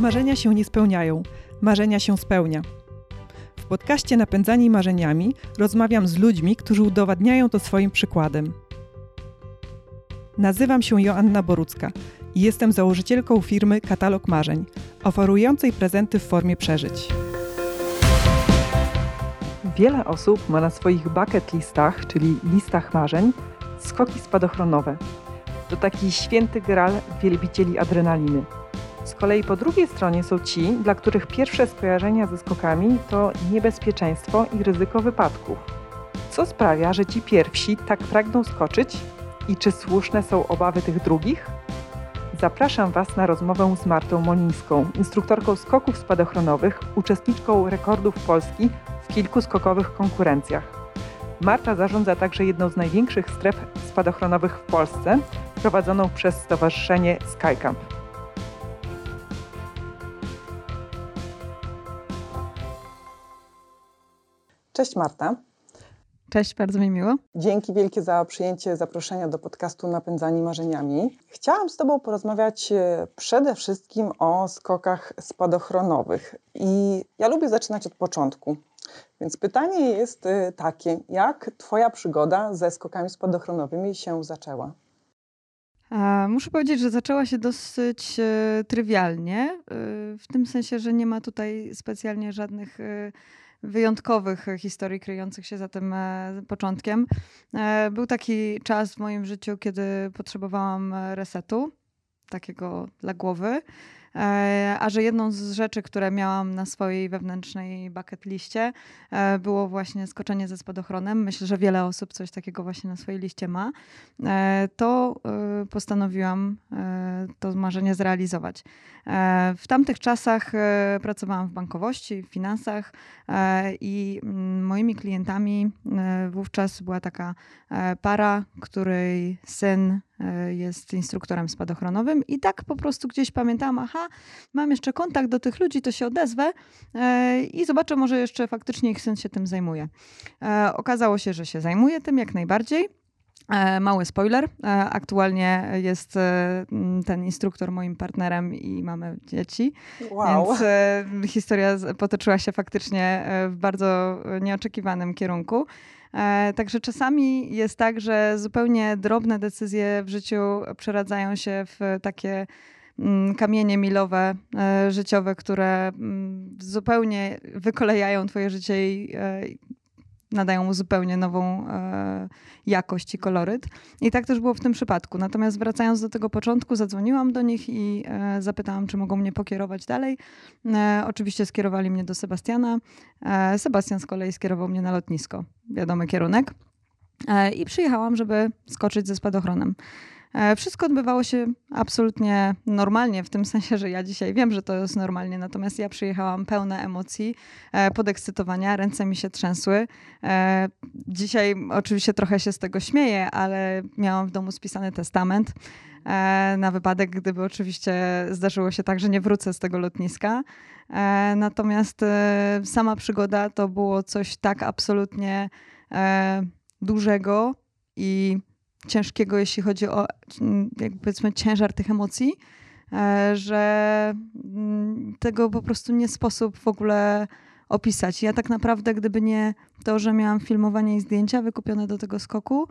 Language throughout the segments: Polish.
Marzenia się nie spełniają, marzenia się spełnia. W podcaście Napędzani Marzeniami rozmawiam z ludźmi, którzy udowadniają to swoim przykładem. Nazywam się Joanna Borucka i jestem założycielką firmy Katalog Marzeń, oferującej prezenty w formie przeżyć. Wiele osób ma na swoich bucket listach, czyli listach marzeń, skoki spadochronowe. To taki święty gral wielbicieli adrenaliny. Z kolei po drugiej stronie są ci, dla których pierwsze skojarzenia ze skokami to niebezpieczeństwo i ryzyko wypadków. Co sprawia, że ci pierwsi tak pragną skoczyć i czy słuszne są obawy tych drugich? Zapraszam Was na rozmowę z Martą Molińską, instruktorką skoków spadochronowych, uczestniczką rekordów Polski w kilku skokowych konkurencjach. Marta zarządza także jedną z największych stref spadochronowych w Polsce, prowadzoną przez Stowarzyszenie Skycamp. Cześć Marta. Cześć, bardzo mi miło. Dzięki wielkie za przyjęcie zaproszenia do podcastu Napędzani Marzeniami. Chciałam z Tobą porozmawiać e, przede wszystkim o skokach spadochronowych. I ja lubię zaczynać od początku. Więc pytanie jest e, takie, jak Twoja przygoda ze skokami spadochronowymi się zaczęła? Muszę powiedzieć, że zaczęła się dosyć e, trywialnie, w tym sensie, że nie ma tutaj specjalnie żadnych wyjątkowych historii kryjących się za tym e, początkiem. E, był taki czas w moim życiu, kiedy potrzebowałam resetu, takiego dla głowy. E, a że jedną z rzeczy, które miałam na swojej wewnętrznej bucket liście, e, było właśnie skoczenie ze spadochronem. Myślę, że wiele osób coś takiego właśnie na swojej liście ma. E, to postanowiłam to marzenie zrealizować. W tamtych czasach pracowałam w bankowości, w finansach i mm, moimi klientami wówczas była taka para, której syn jest instruktorem spadochronowym i tak po prostu gdzieś pamiętałam, aha, mam jeszcze kontakt do tych ludzi, to się odezwę e, i zobaczę, może jeszcze faktycznie ich syn się tym zajmuje. E, okazało się, że się zajmuje tym jak najbardziej. Mały spoiler. Aktualnie jest ten instruktor moim partnerem i mamy dzieci. Wow. Więc historia potoczyła się faktycznie w bardzo nieoczekiwanym kierunku. E, także czasami jest tak, że zupełnie drobne decyzje w życiu przeradzają się w takie kamienie milowe e, życiowe, które mm, zupełnie wykolejają twoje życie i e, nadają mu zupełnie nową e, jakość i koloryt. I tak też było w tym przypadku. Natomiast wracając do tego początku, zadzwoniłam do nich i zapytałam, czy mogą mnie pokierować dalej. Oczywiście skierowali mnie do Sebastiana. Sebastian z kolei skierował mnie na lotnisko. Wiadomy kierunek. I przyjechałam, żeby skoczyć ze spadochronem. E, wszystko odbywało się absolutnie normalnie, w tym sensie, że ja dzisiaj wiem, że to jest normalnie, natomiast ja przyjechałam pełna emocji, e, podekscytowania, ręce mi się trzęsły. E, dzisiaj oczywiście trochę się z tego śmieję, ale miałam w domu spisany testament na wypadek, gdyby oczywiście zdarzyło się tak, że nie wrócę z tego lotniska. Natomiast sama przygoda to było coś tak absolutnie dużego i ciężkiego, jeśli chodzi o jakby powiedzmy ciężar tych emocji, e, że mm, tego po prostu nie sposób w ogóle opisać. Ja tak naprawdę, gdyby nie to, że miałam filmowanie i zdjęcia wykupione do tego skoku,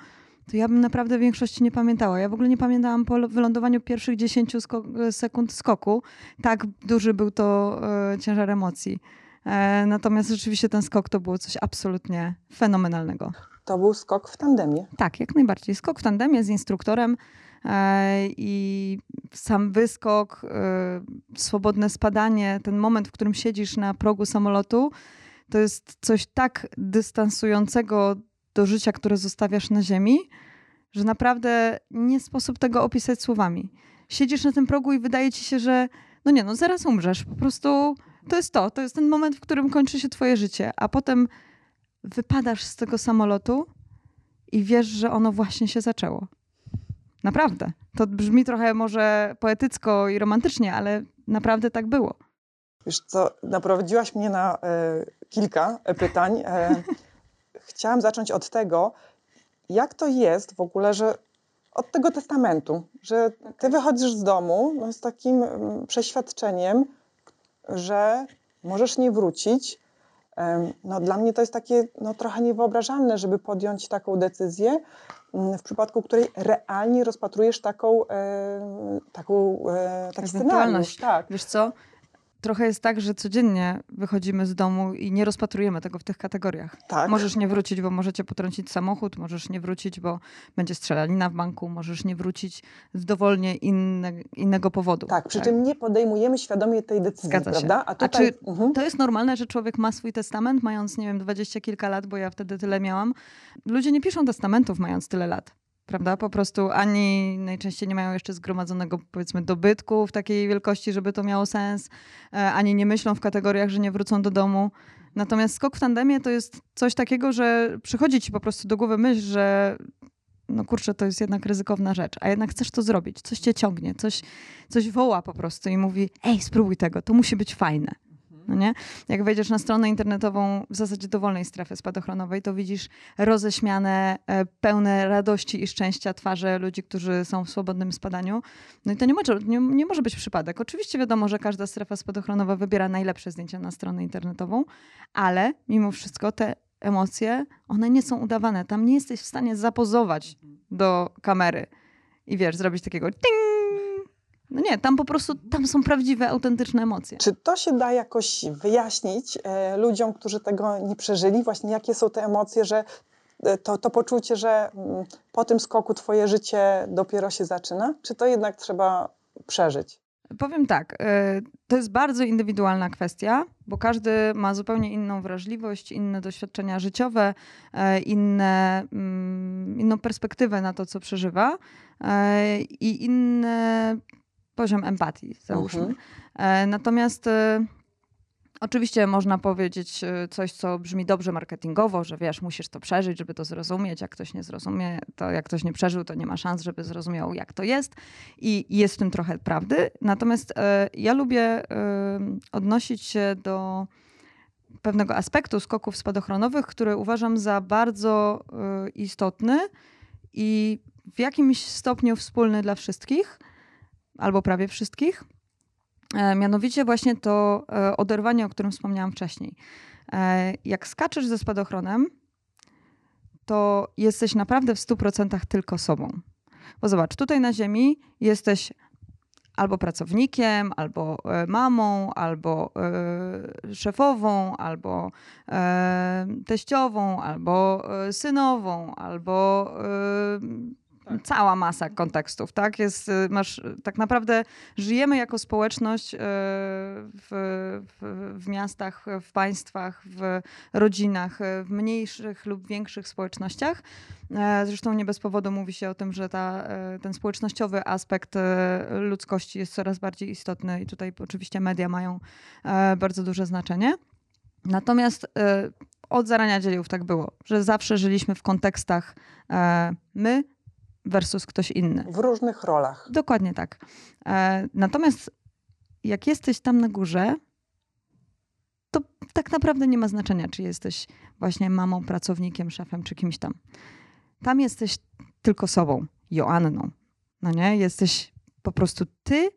to ja bym naprawdę w większości nie pamiętała. Ja w ogóle nie pamiętałam po wylądowaniu pierwszych 10 sko sekund skoku. Tak duży był to e, ciężar emocji. E, natomiast rzeczywiście ten skok to było coś absolutnie fenomenalnego. To był skok w tandemie. Tak, jak najbardziej. Skok w tandemie z instruktorem e, i sam wyskok, e, swobodne spadanie, ten moment, w którym siedzisz na progu samolotu, to jest coś tak dystansującego do życia, które zostawiasz na ziemi, że naprawdę nie sposób tego opisać słowami. Siedzisz na tym progu i wydaje ci się, że no nie, no zaraz umrzesz. Po prostu to jest to. To jest ten moment, w którym kończy się twoje życie. A potem wypadasz z tego samolotu i wiesz, że ono właśnie się zaczęło. Naprawdę. To brzmi trochę może poetycko i romantycznie, ale naprawdę tak było. Wiesz co, naprowadziłaś mnie na e, kilka pytań. E, chciałam zacząć od tego, jak to jest w ogóle, że od tego testamentu, że ty wychodzisz z domu no, z takim mm, przeświadczeniem, że możesz nie wrócić. No, dla mnie to jest takie no, trochę niewyobrażalne, żeby podjąć taką decyzję, mm, w przypadku której realnie rozpatrujesz taką, e, taką, e, taki scenariusz. Tak. Wiesz co, trochę jest tak, że codziennie wychodzimy z domu i nie rozpatrujemy tego w tych kategoriach. Tak. Możesz nie wrócić, bo możecie potrącić samochód, możesz nie wrócić, bo będzie strzelanina w banku, możesz nie wrócić z dowolnie inne, innego powodu. Tak, przy tak? czym nie podejmujemy świadomie tej decyzji, Zgadza prawda? Się. A, tutaj... A czy mhm. to jest normalne, że człowiek ma swój testament, mając, nie wiem, dwadzieścia kilka lat, bo ja wtedy tyle miałam? Ludzie nie piszą testamentów, mając tyle lat prawda? Po prostu ani najczęściej nie mają jeszcze zgromadzonego, powiedzmy, dobytku w takiej wielkości, żeby to miało sens, e, ani nie myślą w kategoriach, że nie wrócą do domu. Natomiast skok w tandemie to jest coś takiego, że przychodzi ci po prostu do głowy myśl, że no kurczę, to jest jednak ryzykowna rzecz, a jednak chcesz to zrobić, coś cię ciągnie, coś, coś woła po prostu i mówi, ej, spróbuj tego, to musi być fajne. No nie? Jak wejdziesz na stronę internetową w zasadzie dowolnej strefy spadochronowej, to widzisz roześmiane, e, pełne radości i szczęścia twarze ludzi, którzy są w swobodnym spadaniu. No i to nie może, nie, nie może być przypadek. Oczywiście wiadomo, że każda strefa spadochronowa wybiera najlepsze zdjęcia na stronę internetową, ale mimo wszystko te emocje, one nie są udawane. Tam nie jesteś w stanie zapozować do kamery i wiesz, zrobić takiego ting, no nie, tam po prostu, tam są prawdziwe, autentyczne emocje. Czy to się da jakoś wyjaśnić e, ludziom, którzy tego nie przeżyli? Właśnie jakie są te emocje, że e, to, to poczucie, że mm, po tym skoku twoje życie dopiero się zaczyna? Czy to jednak trzeba przeżyć? Powiem tak, e, to jest bardzo indywidualna kwestia, bo każdy ma zupełnie inną wrażliwość, inne doświadczenia życiowe, e, inne, mm, inną perspektywę na to, co przeżywa i inne poziom empatii, załóżmy. Mhm. E, natomiast e, Oczywiście można powiedzieć e, coś, co brzmi dobrze marketingowo, że wiesz, musisz to przeżyć, żeby to zrozumieć. Jak ktoś nie zrozumie, to jak ktoś nie przeżył, to nie ma szans, żeby zrozumiał, jak to jest. I jest w tym trochę prawdy. Natomiast ja lubię odnosić się do pewnego aspektu skoków spadochronowych, który uważam za bardzo istotny i w jakimś stopniu wspólny dla wszystkich albo prawie wszystkich. E, mianowicie właśnie to e, oderwanie, o którym wspomniałam wcześniej. E, jak skaczesz ze spadochronem, to jesteś naprawdę w 100% tylko sobą. Bo zobacz, tutaj na Ziemi jesteś albo pracownikiem, albo mamą, albo szefową, albo teściową, albo synową, albo tak. Cała masa kontekstów, tak? Jest, y, masz, tak naprawdę żyjemy jako społeczność y, w, w, w, miastach, w państwach, w rodzinach, y, w mniejszych lub większych społecznościach. E, zresztą nie bez powodu mówi się o tym, że ta, e, ten społecznościowy aspekt e, ludzkości jest coraz bardziej istotny i tutaj oczywiście media mają bardzo duże znaczenie. Natomiast od zarania dziejów tak było, że zawsze żyliśmy w kontekstach my, versus ktoś inny. W różnych rolach. Dokładnie tak. E, natomiast jak jesteś tam na górze, to tak naprawdę nie ma znaczenia, czy jesteś właśnie mamą, pracownikiem, szefem, czy kimś tam. Tam jesteś tylko sobą, Joanną. No nie? Jesteś po prostu ty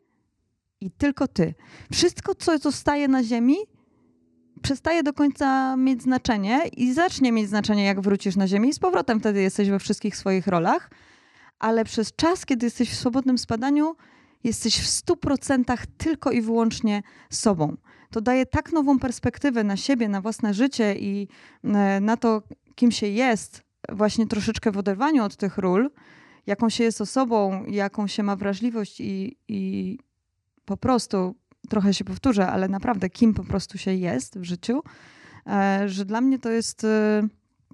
i tylko ty. Wszystko, co zostaje na ziemi, przestaje do końca mieć znaczenie i zacznie mieć znaczenie, jak wrócisz na ziemię i z powrotem wtedy jesteś we wszystkich swoich rolach ale przez czas, kiedy jesteś w swobodnym spadaniu, jesteś w 100% tylko i wyłącznie sobą. To daje tak nową perspektywę na siebie, na własne życie i e, na to, kim się jest, właśnie troszeczkę w oderwaniu od tych ról, jaką się jest osobą, jaką się ma wrażliwość i, i po prostu, trochę się powtórzę, ale naprawdę kim po prostu się jest w życiu, e, że dla mnie to jest e,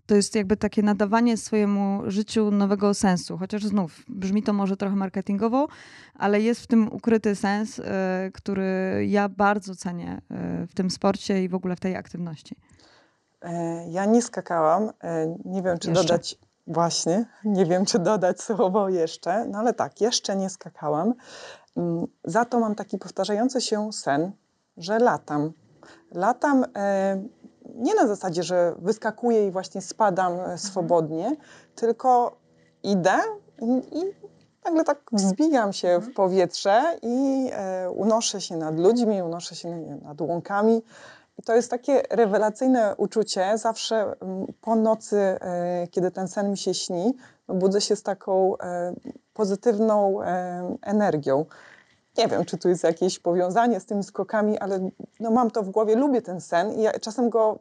to jest jakby takie nadawanie swojemu życiu nowego sensu. Chociaż znów brzmi to może trochę marketingowo, ale jest w tym ukryty sens, e, który ja bardzo cenię e, w tym sporcie i w ogóle w tej aktywności. E, ja nie skakałam. Nie wiem, czy jeszcze. dodać. Właśnie, nie wiem, czy dodać słowo jeszcze, no ale tak, jeszcze nie skakałam. Mm, za to mam taki powtarzający się sen, że latam. Latam nie na zasadzie, że wyskakuję i właśnie spadam e, swobodnie, tylko idę i, i nagle tak wzbijam się w powietrze i e, unoszę się nad ludźmi, unoszę się wiem, nad łąkami. I to jest takie rewelacyjne uczucie. Zawsze po nocy, e, kiedy ten sen mi się śni, budzę się z taką e, pozytywną energią. Nie wiem, czy tu jest jakieś powiązanie z tymi skokami, ale no mam to w głowie, lubię ten sen i ja czasem go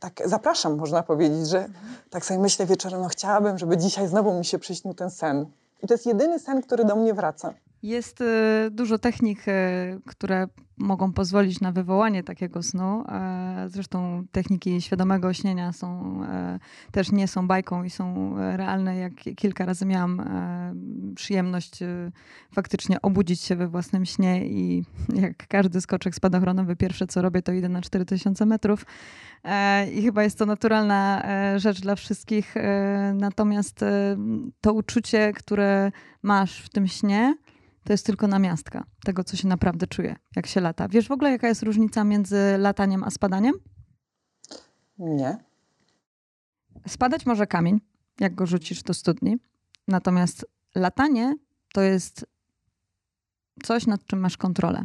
tak zapraszam, można powiedzieć, że tak sobie myślę wieczorem, no chciałabym, żeby dzisiaj znowu mi się przyśnił ten sen. I to jest jedyny sen, który do mnie wraca. Jest y, dużo technik, y, które mogą pozwolić na wywołanie takiego snu. E, zresztą techniki świadomego śnienia są, e, też nie są bajką i są realne. Jak kilka razy miałam e, przyjemność faktycznie obudzić się we własnym śnie i jak każdy skoczek spadochronowy, pierwsze co robię to idę na 4000 metrów. I chyba jest to naturalna rzecz dla wszystkich. Natomiast to uczucie, które masz w tym śnie, to jest tylko namiastka tego, co się naprawdę czuje, jak się lata. Wiesz w ogóle, jaka jest różnica między lataniem a spadaniem? Nie. Spadać może kamień, jak go rzucisz do studni. Natomiast latanie to jest coś, nad czym masz kontrolę.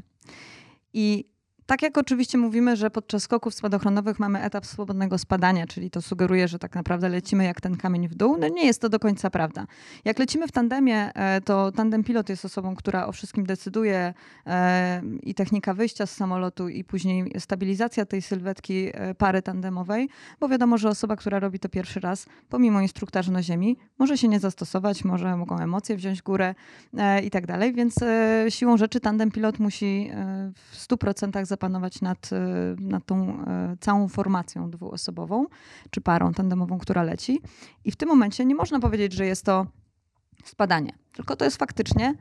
I tak jak oczywiście mówimy, że podczas skoków spadochronowych mamy etap swobodnego spadania, czyli to sugeruje, że tak naprawdę lecimy jak ten kamień w dół, no nie jest to do końca prawda. Jak lecimy w tandemie, e, to tandem pilot jest osobą, która o wszystkim decyduje e, i technika wyjścia z samolotu i później stabilizacja tej sylwetki e, pary tandemowej, bo wiadomo, że osoba, która robi to pierwszy raz, pomimo instruktażu na ziemi, może się nie zastosować, może mogą emocje wziąć górę i tak dalej, więc siłą rzeczy tandem pilot musi w 100% zapanować nad, e, nad tą e, całą formacją dwuosobową, czy parą tandemową, która leci. I w tym momencie nie można powiedzieć, że jest to spadanie, tylko to jest faktycznie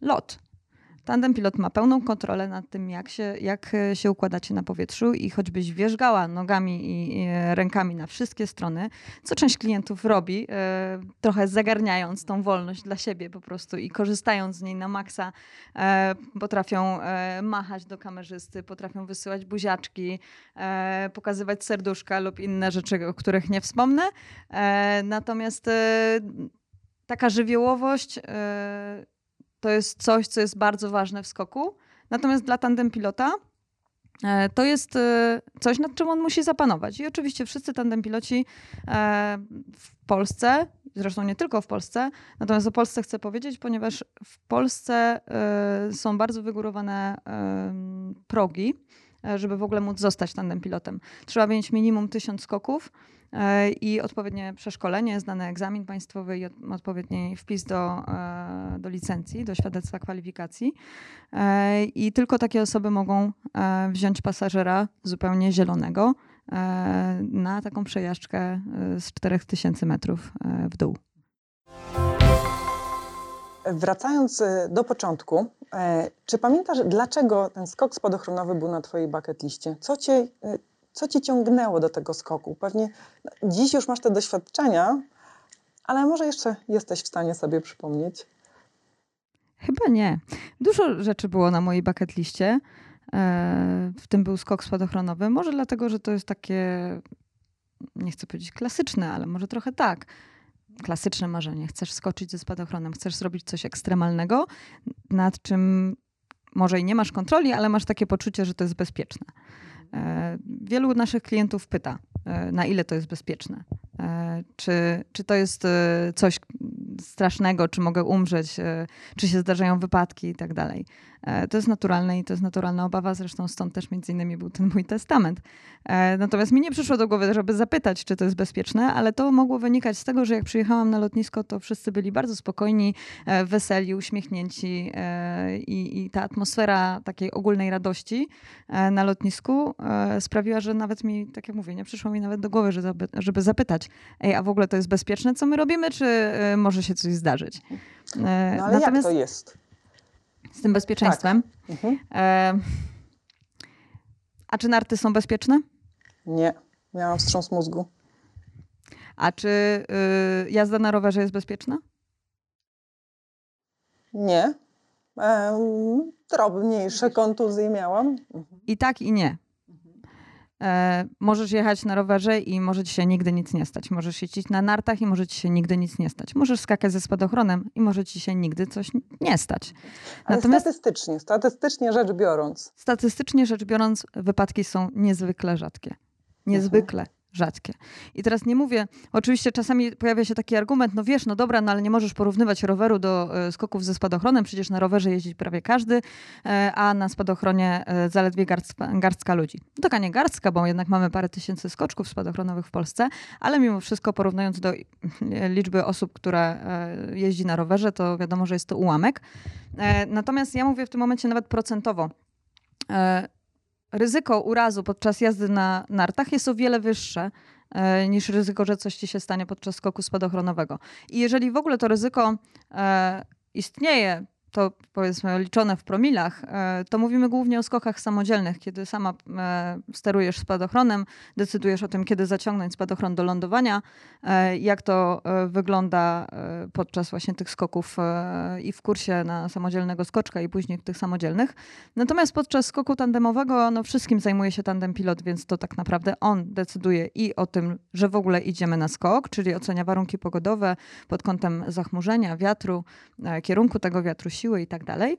lot. Tandem pilot ma pełną kontrolę nad tym, jak się, jak e, się układacie na powietrzu i choćbyś wierzgała nogami i rękami na wszystkie strony, co część klientów robi, e, trochę zagarniając tą wolność dla siebie po prostu i korzystając z niej na maksa, e, potrafią machać do kamerzysty, potrafią wysyłać buziaczki, pokazywać serduszka lub inne rzeczy, o których nie wspomnę. Natomiast taka żywiołowość to jest coś, co jest bardzo ważne w skoku. Natomiast dla tandem pilota e, to jest e, coś, nad czym on musi zapanować. I oczywiście wszyscy tandem piloci e, w Polsce, zresztą nie tylko w Polsce, natomiast o Polsce chcę powiedzieć, ponieważ w Polsce są bardzo wygórowane progi, żeby w ogóle móc zostać tandem pilotem. Trzeba mieć minimum tysiąc skoków i odpowiednie przeszkolenie, zdany egzamin państwowy i odpowiedni wpis do, e, do licencji, do świadectwa kwalifikacji. E, I tylko takie osoby mogą wziąć pasażera zupełnie zielonego na taką przejażdżkę z 4000 metrów w dół. Wracając do początku, czy pamiętasz, dlaczego ten skok spadochronowy był na Twojej bucket liście? Co Cię co cię ciągnęło do tego skoku? Pewnie dziś już masz te doświadczenia, ale może jeszcze jesteś w stanie sobie przypomnieć. Chyba nie. Dużo rzeczy było na mojej bucket liście. E, w tym był skok spadochronowy. Może dlatego, że to jest takie, nie chcę powiedzieć klasyczne, ale może trochę tak. Klasyczne marzenie. Chcesz skoczyć ze spadochronem, chcesz zrobić coś ekstremalnego, nad czym może i nie masz kontroli, ale masz takie poczucie, że to jest bezpieczne. E, wielu naszych klientów pyta, e, na ile to jest bezpieczne. E, czy, czy to jest coś strasznego, czy mogę umrzeć, czy się zdarzają wypadki i tak dalej. E, to jest naturalne i to jest naturalna obawa, zresztą stąd też między innymi był ten mój testament. E, natomiast mi nie przyszło do głowy, żeby zapytać, czy to jest bezpieczne, ale to mogło wynikać z tego, że jak przyjechałam na lotnisko, to wszyscy byli bardzo spokojni, e, weseli, uśmiechnięci i, i ta atmosfera takiej ogólnej radości na lotnisku sprawiła, że nawet mi, tak jak mówię, nie przyszło mi nawet do głowy, żeby zapytać, ej, a w ogóle to jest bezpieczne, co my robimy, czy może się coś zdarzyć? No ale Natomiast... jak to jest? Z tym bezpieczeństwem. Tak. Mhm. E, a czy narty są bezpieczne? Nie, miałam wstrząs mózgu. A czy y, jazda na rowerze jest bezpieczna? Nie. E, drobniejsze kontuzje miałam. I tak, i nie. E, możesz jechać na rowerze i może ci się nigdy nic nie stać. Możesz jeździć na nartach i może ci się nigdy nic nie stać. Możesz skakać ze spadochronem i może ci się nigdy coś nie stać. Ale Natomiast statystycznie, statystycznie rzecz biorąc. Statystycznie rzecz biorąc, wypadki są niezwykle rzadkie. Niezwykle. Mhm rzadkie. I teraz nie mówię, oczywiście czasami pojawia się taki argument, no wiesz, no dobra, no ale nie możesz porównywać roweru do e, skoków ze spadochronem, przecież na rowerze jeździ prawie każdy, e, a na spadochronie e, zaledwie garstka, garstka ludzi. No taka nie garstka, bo jednak mamy parę tysięcy skoczków spadochronowych w Polsce, ale mimo wszystko porównując do liczby osób, które jeździ na rowerze, to wiadomo, że jest to ułamek. Natomiast ja mówię w tym momencie nawet procentowo ryzyko urazu podczas jazdy na nartach jest o wiele wyższe e, niż ryzyko, że coś ci się stanie podczas skoku spadochronowego. I jeżeli w ogóle to ryzyko e, istnieje to powiedzmy liczone w promilach, e, to mówimy głównie o skokach samodzielnych, kiedy sama e, sterujesz spadochronem, decydujesz o tym, kiedy zaciągnąć spadochron do lądowania, e, jak to wygląda podczas właśnie tych skoków i w kursie na samodzielnego skoczka i później tych samodzielnych. Natomiast podczas skoku tandemowego, no wszystkim zajmuje się tandem pilot, więc to tak naprawdę on decyduje i o tym, że w ogóle idziemy na skok, czyli ocenia warunki pogodowe pod kątem zachmurzenia, wiatru, kierunku tego wiatru, siły i tak dalej.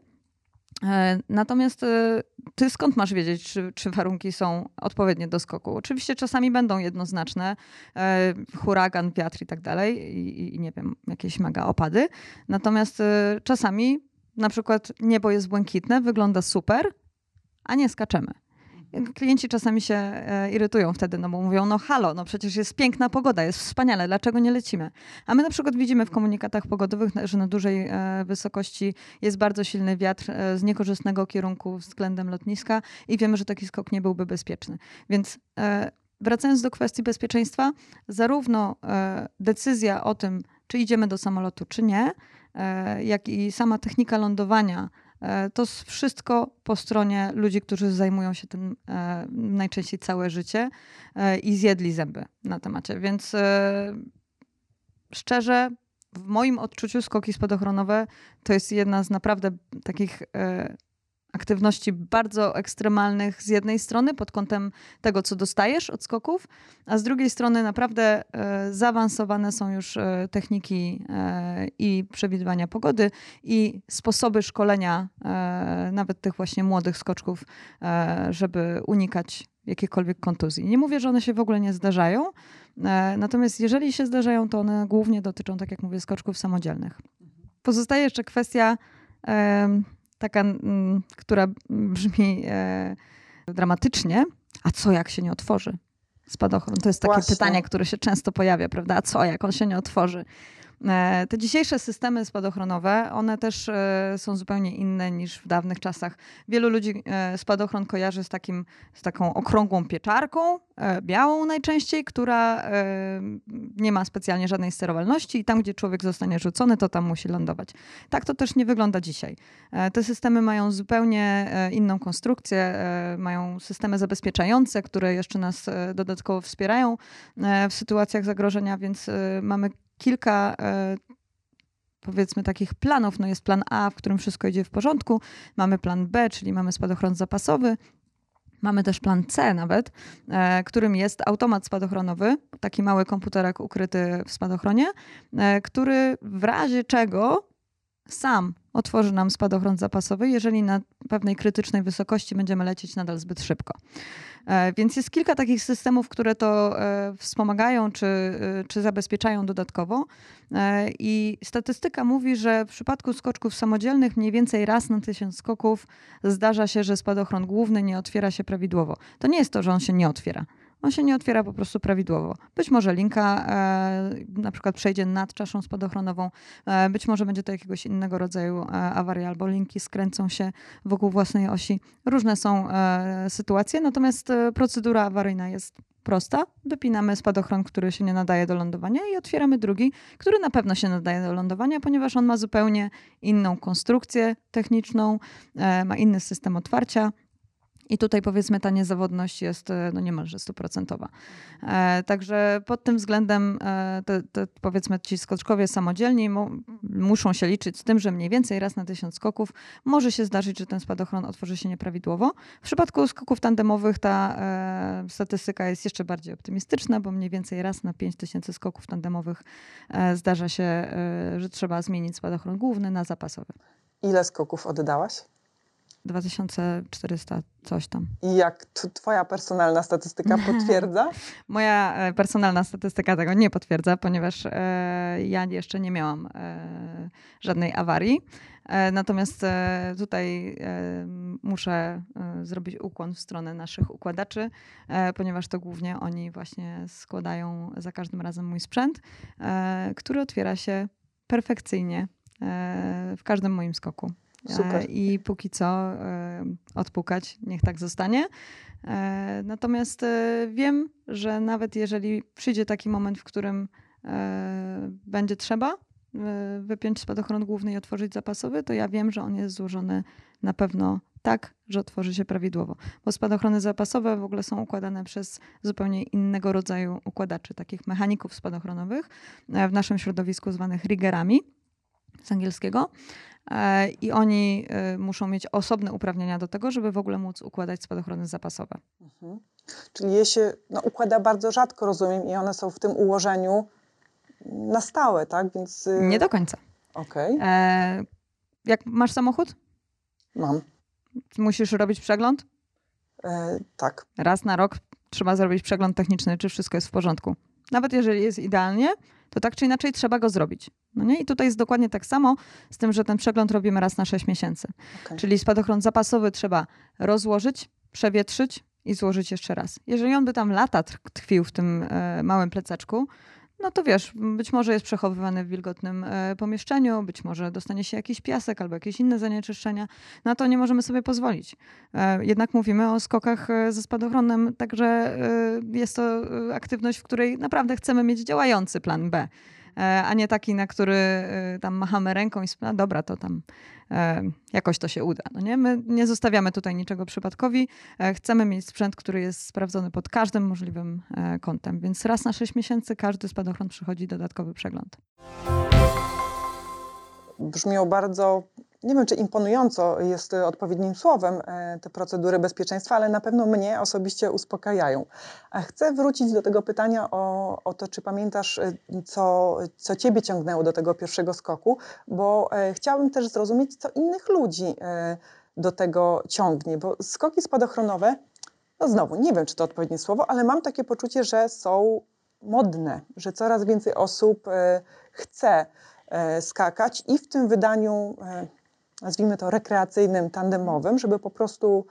E, natomiast e, ty skąd masz wiedzieć, czy, czy, warunki są odpowiednie do skoku? Oczywiście czasami będą jednoznaczne, e, huragan, wiatr i tak dalej, i, i nie wiem, jakieś mega opady. Natomiast czasami na przykład niebo jest błękitne, wygląda super, a nie skaczemy. Klienci czasami się e, irytują wtedy, no bo mówią, no halo, no przecież jest piękna pogoda, jest wspaniale, dlaczego nie lecimy? A my na przykład widzimy w komunikatach pogodowych, że na dużej e, wysokości jest bardzo silny wiatr e, z niekorzystnego kierunku względem lotniska i wiemy, że taki skok nie byłby bezpieczny. Więc wracając do kwestii bezpieczeństwa, zarówno decyzja o tym, czy idziemy do samolotu, czy nie, jak i sama technika lądowania to wszystko po stronie ludzi, którzy zajmują się tym e, najczęściej całe życie e, i zjedli zęby na temacie. Więc szczerze, w moim odczuciu skoki spadochronowe to jest jedna z naprawdę takich aktywności bardzo ekstremalnych z jednej strony pod kątem tego, co dostajesz od skoków, a z drugiej strony naprawdę e, zaawansowane są już e, techniki e, i przewidywania pogody i sposoby szkolenia nawet tych właśnie młodych skoczków, żeby unikać jakichkolwiek kontuzji. Nie mówię, że one się w ogóle nie zdarzają, natomiast jeżeli się zdarzają, to one głównie dotyczą, tak jak mówię, skoczków samodzielnych. Pozostaje jeszcze kwestia taka, mm, która brzmi e, dramatycznie. A co jak się nie otworzy spadochron? To jest takie Właśnie. pytanie, które się często pojawia, prawda? A co jak on się nie otworzy? E, te dzisiejsze systemy spadochronowe, one też e, są zupełnie inne niż w dawnych czasach. Wielu ludzi e, spadochron kojarzy z, takim, z taką okrągłą pieczarką, białą najczęściej, która nie ma specjalnie żadnej sterowalności i tam, gdzie człowiek zostanie rzucony, to tam musi lądować. Tak to też nie wygląda dzisiaj. Te systemy mają zupełnie inną konstrukcję, mają systemy zabezpieczające, które jeszcze nas dodatkowo wspierają w sytuacjach zagrożenia, więc mamy kilka e, powiedzmy takich planów. No jest plan A, w którym wszystko idzie w porządku. Mamy plan B, czyli mamy spadochron zapasowy. Mamy też plan C nawet, e, którym jest automat spadochronowy, taki mały komputerek ukryty w spadochronie, e, który w razie czego sam otworzy nam spadochron zapasowy, jeżeli na pewnej krytycznej wysokości będziemy lecieć nadal zbyt szybko. E, więc jest kilka takich systemów, które to e, wspomagają czy, e, czy zabezpieczają dodatkowo. I statystyka mówi, że w przypadku skoczków samodzielnych mniej więcej raz na tysiąc skoków zdarza się, że spadochron główny nie otwiera się prawidłowo. To nie jest to, że on się nie otwiera on się nie otwiera po prostu prawidłowo. Być może linka e, na przykład przejdzie nad czaszą spadochronową, e, być może będzie to jakiegoś innego rodzaju e, awaria, albo linki skręcą się wokół własnej osi. Różne są e, sytuacje, natomiast e, procedura awaryjna jest prosta. Wypinamy spadochron, który się nie nadaje do lądowania i otwieramy drugi, który na pewno się nadaje do lądowania, ponieważ on ma zupełnie inną konstrukcję techniczną, e, ma inny system otwarcia I tutaj powiedzmy ta niezawodność jest e, no niemalże stuprocentowa. E, także pod tym względem e, te, te, powiedzmy ci skoczkowie samodzielni mu, muszą się liczyć z tym, że mniej więcej raz na tysiąc skoków może się zdarzyć, że ten spadochron otworzy się nieprawidłowo. W przypadku skoków tandemowych ta e, statystyka jest jeszcze bardziej optymistyczna, bo mniej więcej raz na 5000 skoków tandemowych e, zdarza się, e, że trzeba zmienić spadochron główny na zapasowy. Ile skoków oddałaś? 2400 coś tam. I jak twoja personalna statystyka potwierdza? Moja e, personalna statystyka tego nie potwierdza, ponieważ e, ja jeszcze nie miałam e, żadnej awarii. Natomiast tutaj muszę zrobić ukłon w stronę naszych układaczy, ponieważ to głównie oni właśnie składają za każdym razem mój sprzęt, który otwiera się perfekcyjnie w każdym moim skoku. Super. I póki co odpukać, niech tak zostanie. Natomiast wiem, że nawet jeżeli przyjdzie taki moment, w którym będzie trzeba wypiąć spadochron główny i otworzyć zapasowy, to ja wiem, że on jest złożony na pewno tak, że otworzy się prawidłowo. Bo spadochrony zapasowe w ogóle są układane przez zupełnie innego rodzaju układaczy, takich mechaników spadochronowych, w naszym środowisku zwanych riggerami z angielskiego. E, i oni e, muszą mieć osobne uprawnienia do tego, żeby w ogóle móc układać spadochrony zapasowe. Mhm. Czyli je się no, układa bardzo rzadko, rozumiem, i one są w tym ułożeniu na stałe, tak? Więc... Y, Nie do końca. Okej. Okay. E, jak masz samochód? Mam. Musisz robić przegląd? E, tak. Raz na rok trzeba zrobić przegląd techniczny, czy wszystko jest w porządku. Nawet jeżeli jest idealnie, to tak czy inaczej trzeba go zrobić. No nie? I tutaj jest dokładnie tak samo, z tym, że ten przegląd robimy raz na 6 miesięcy. Okay. Czyli spadochron zapasowy trzeba rozłożyć, przewietrzyć i złożyć jeszcze raz. Jeżeli on by tam lata tkwił w tym e, małym plecaczku, no to wiesz, być może jest przechowywany w wilgotnym e, pomieszczeniu, być może dostanie się jakiś piasek albo jakieś inne zanieczyszczenia. Na to nie możemy sobie pozwolić. E, jednak mówimy o skokach e, ze spadochronem, także jest to aktywność, w której naprawdę chcemy mieć działający plan B. E, a nie taki, na który e, tam machamy ręką i no dobra, to tam e, jakoś to się uda. No nie? My nie zostawiamy tutaj niczego przypadkowi. Chcemy mieć sprzęt, który jest sprawdzony pod każdym możliwym kątem, więc raz na 6 miesięcy każdy spadochron przychodzi dodatkowy przegląd. Brzmią bardzo nie wiem, czy imponująco jest odpowiednim słowem e, te procedury bezpieczeństwa, ale na pewno mnie osobiście uspokajają. Chcę wrócić do tego pytania o, o to, czy pamiętasz, e, co, co Ciebie ciągnęło do tego pierwszego skoku, bo e, chciałabym też zrozumieć, co innych ludzi do tego ciągnie, bo skoki spadochronowe, no znowu, nie wiem, czy to odpowiednie słowo, ale mam takie poczucie, że są modne, że coraz więcej osób chce skakać i w tym wydaniu nazwijmy to rekreacyjnym, tandemowym, żeby po prostu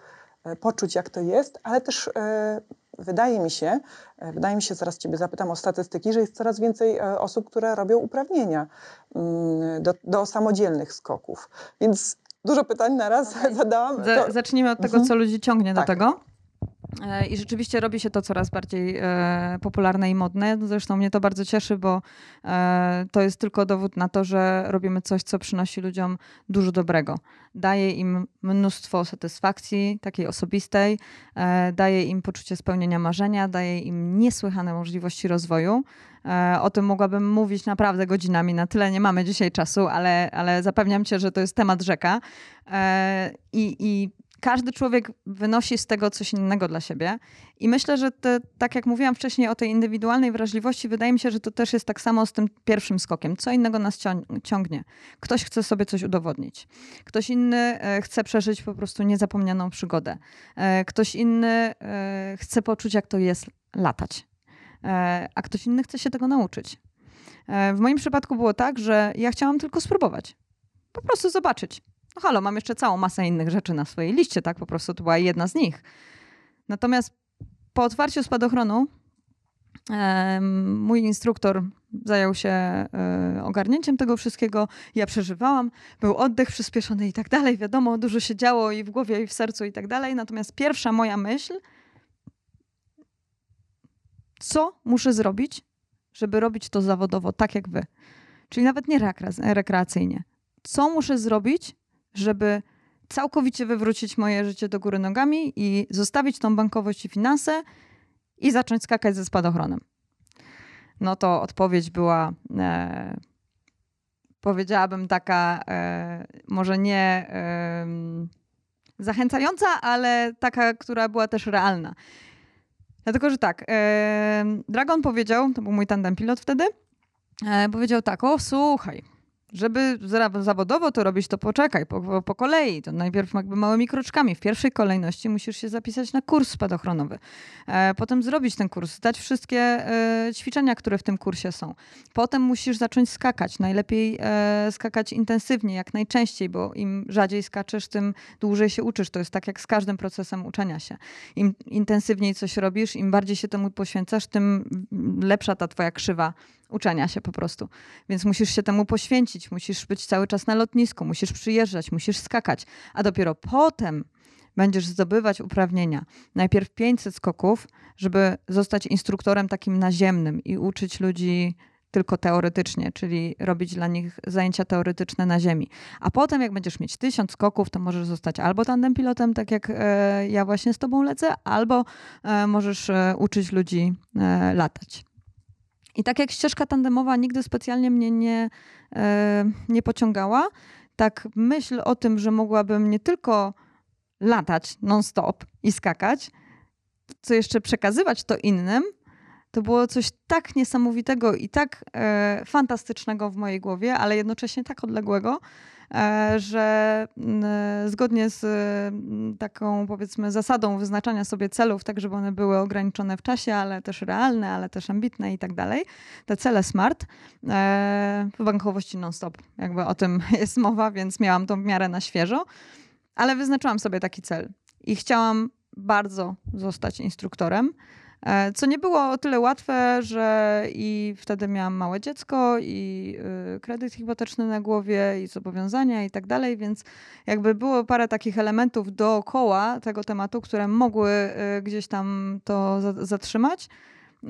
e, poczuć, jak to jest, ale też e, wydaje mi się, e, wydaje mi się, zaraz Ciebie zapytam o statystyki, że jest coraz więcej osób, które robią uprawnienia mm, do, do samodzielnych skoków. Więc dużo pytań na raz okay. zadałam. To... Zacznijmy od tego, mhm. co ludzi ciągnie tak. do tego. E, I rzeczywiście robi się to coraz bardziej e, popularne i modne. Zresztą mnie to bardzo cieszy, bo e, to jest tylko dowód na to, że robimy coś, co przynosi ludziom dużo dobrego. Daje im mnóstwo satysfakcji, takiej osobistej, e, daje im poczucie spełnienia marzenia, daje im niesłychane możliwości rozwoju. E, o tym mogłabym mówić naprawdę godzinami, na tyle nie mamy dzisiaj czasu, ale, ale zapewniam cię, że to jest temat rzeka. E, I, i każdy człowiek wynosi z tego coś innego dla siebie. I myślę, że te, tak jak mówiłam wcześniej o tej indywidualnej wrażliwości, wydaje mi się, że to też jest tak samo z tym pierwszym skokiem. Co innego nas ciągnie? Ktoś chce sobie coś udowodnić. Ktoś inny e, chce przeżyć po prostu niezapomnianą przygodę. E, ktoś inny e, chce poczuć, jak to jest latać. A ktoś inny chce się tego nauczyć. W moim przypadku było tak, że ja chciałam tylko spróbować. Po prostu zobaczyć no halo, mam jeszcze całą masę innych rzeczy na swojej liście, tak? Po prostu to była jedna z nich. Natomiast po otwarciu spadochronu mój instruktor zajął się e, ogarnięciem tego wszystkiego. Ja przeżywałam, był oddech przyspieszony i tak dalej. Wiadomo, dużo się działo i w głowie, i w sercu i tak dalej. Natomiast pierwsza moja myśl, co muszę zrobić, żeby robić to zawodowo, tak jak wy. Czyli nawet nie rekreacyjnie. Co muszę zrobić, żeby całkowicie wywrócić moje życie do góry nogami i zostawić tą bankowość i finanse i zacząć skakać ze spadochronem. No to odpowiedź była, e, powiedziałabym, taka e, może nie e, zachęcająca, ale taka, która była też realna. Dlatego, że tak, e, Dragon powiedział, to był mój tandem pilot wtedy, e, powiedział tak, o słuchaj, żeby zawodowo to robić, to poczekaj, po, po, kolei. To najpierw jakby małymi kroczkami. W pierwszej kolejności musisz się zapisać na kurs spadochronowy. E, potem zrobić ten kurs, zdać wszystkie e, ćwiczenia, które w tym kursie są. Potem musisz zacząć skakać. Najlepiej e, skakać intensywnie, jak najczęściej, bo im rzadziej skaczesz, tym dłużej się uczysz. To jest tak jak z każdym procesem uczenia się. Im intensywniej coś robisz, im bardziej się temu poświęcasz, tym lepsza ta twoja krzywa uczenia się po prostu. Więc musisz się temu poświęcić, musisz być cały czas na lotnisku, musisz przyjeżdżać, musisz skakać, a dopiero potem będziesz zdobywać uprawnienia. Najpierw 500 skoków, żeby zostać instruktorem takim naziemnym i uczyć ludzi tylko teoretycznie, czyli robić dla nich zajęcia teoretyczne na ziemi. A potem, jak będziesz mieć tysiąc skoków, to możesz zostać albo tandem pilotem, tak jak e, ja właśnie z tobą lecę, albo e, możesz e, uczyć ludzi e, latać. I tak jak ścieżka tandemowa nigdy specjalnie mnie nie, e, nie pociągała, tak myśl o tym, że mogłabym nie tylko latać non-stop i skakać, co jeszcze przekazywać to innym, to było coś tak niesamowitego i tak e, fantastycznego w mojej głowie, ale jednocześnie tak odległego, że mm, zgodnie z mm, taką powiedzmy zasadą wyznaczania sobie celów, tak żeby one były ograniczone w czasie, ale też realne, ale też ambitne i tak dalej, te cele SMART e, w bankowości non-stop, jakby o tym jest mowa, więc miałam to w miarę na świeżo, ale wyznaczyłam sobie taki cel i chciałam bardzo zostać instruktorem. E, co nie było o tyle łatwe, że i wtedy miałam małe dziecko, i y, kredyt hipoteczny na głowie, i zobowiązania, i tak dalej, więc jakby było parę takich elementów dookoła tego tematu, które mogły y, gdzieś tam to zatrzymać.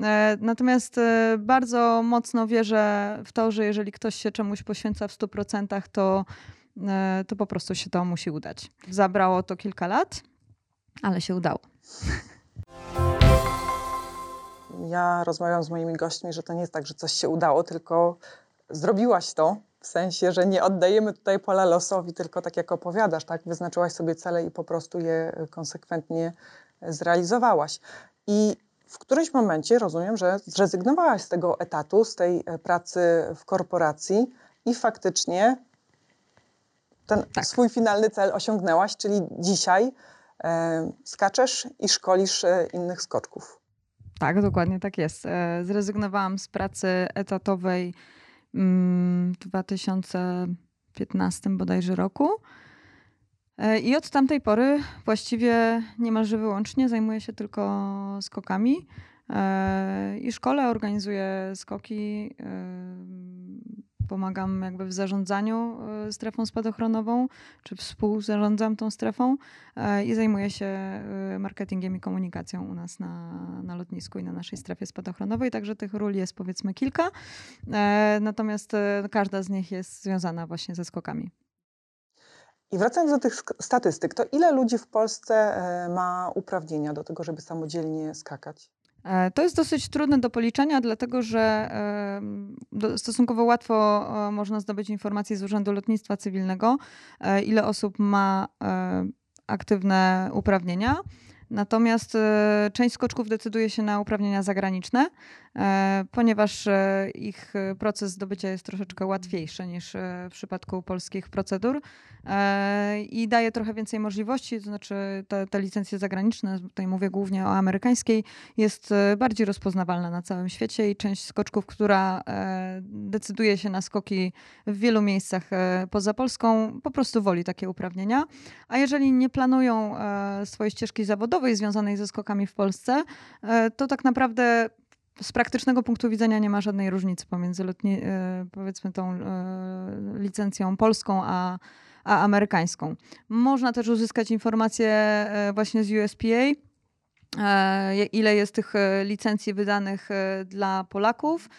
E, natomiast y, bardzo mocno wierzę w to, że jeżeli ktoś się czemuś poświęca w 100%, to, to po prostu się to musi udać. Zabrało to kilka lat, ale się udało ja rozmawiam z moimi gośćmi, że to nie jest tak, że coś się udało, tylko zrobiłaś to, w sensie, że nie oddajemy tutaj pola losowi, tylko tak jak opowiadasz, tak, wyznaczyłaś sobie cele i po prostu je konsekwentnie zrealizowałaś. I w którymś momencie rozumiem, że zrezygnowałaś z tego etatu, z tej e, pracy w korporacji i faktycznie ten tak. swój finalny cel osiągnęłaś, czyli dzisiaj e, skaczesz i szkolisz e, innych skoczków. Tak, dokładnie tak jest. E, zrezygnowałam z pracy etatowej mm, w 2015 bodajże roku. E, I od tamtej pory właściwie niemalże wyłącznie zajmuję się tylko skokami. E, I szkole organizuję skoki pomagam jakby w zarządzaniu e, strefą spadochronową, czy współzarządzam tą strefą e, i zajmuję się e, marketingiem i komunikacją u nas na, na lotnisku i na naszej strefie spadochronowej, także tych ról jest powiedzmy kilka, natomiast każda z nich jest związana właśnie ze skokami. I wracając do tych statystyk, to ile ludzi w Polsce ma uprawnienia do tego, żeby samodzielnie skakać? E, to jest dosyć trudne do policzenia, dlatego że stosunkowo łatwo e, można zdobyć informacje z Urzędu Lotnictwa Cywilnego, e, ile osób ma aktywne uprawnienia. Natomiast część skoczków decyduje się na uprawnienia zagraniczne, ponieważ e, ich e, proces zdobycia jest troszeczkę łatwiejszy niż w przypadku polskich procedur i daje trochę więcej możliwości, to znaczy te, te licencje zagraniczne, tutaj mówię głównie o amerykańskiej, jest bardziej rozpoznawalna na całym świecie i część skoczków, która decyduje się na skoki w wielu miejscach poza Polską, po prostu woli takie uprawnienia. A jeżeli nie planują swojej ścieżki zawodowej związanej ze skokami w Polsce, to tak naprawdę z praktycznego punktu widzenia nie ma żadnej różnicy pomiędzy lotni, e, powiedzmy tą e, licencją polską a, a amerykańską. Można też uzyskać informacje e, właśnie z USPA, ile jest tych licencji wydanych dla Polaków.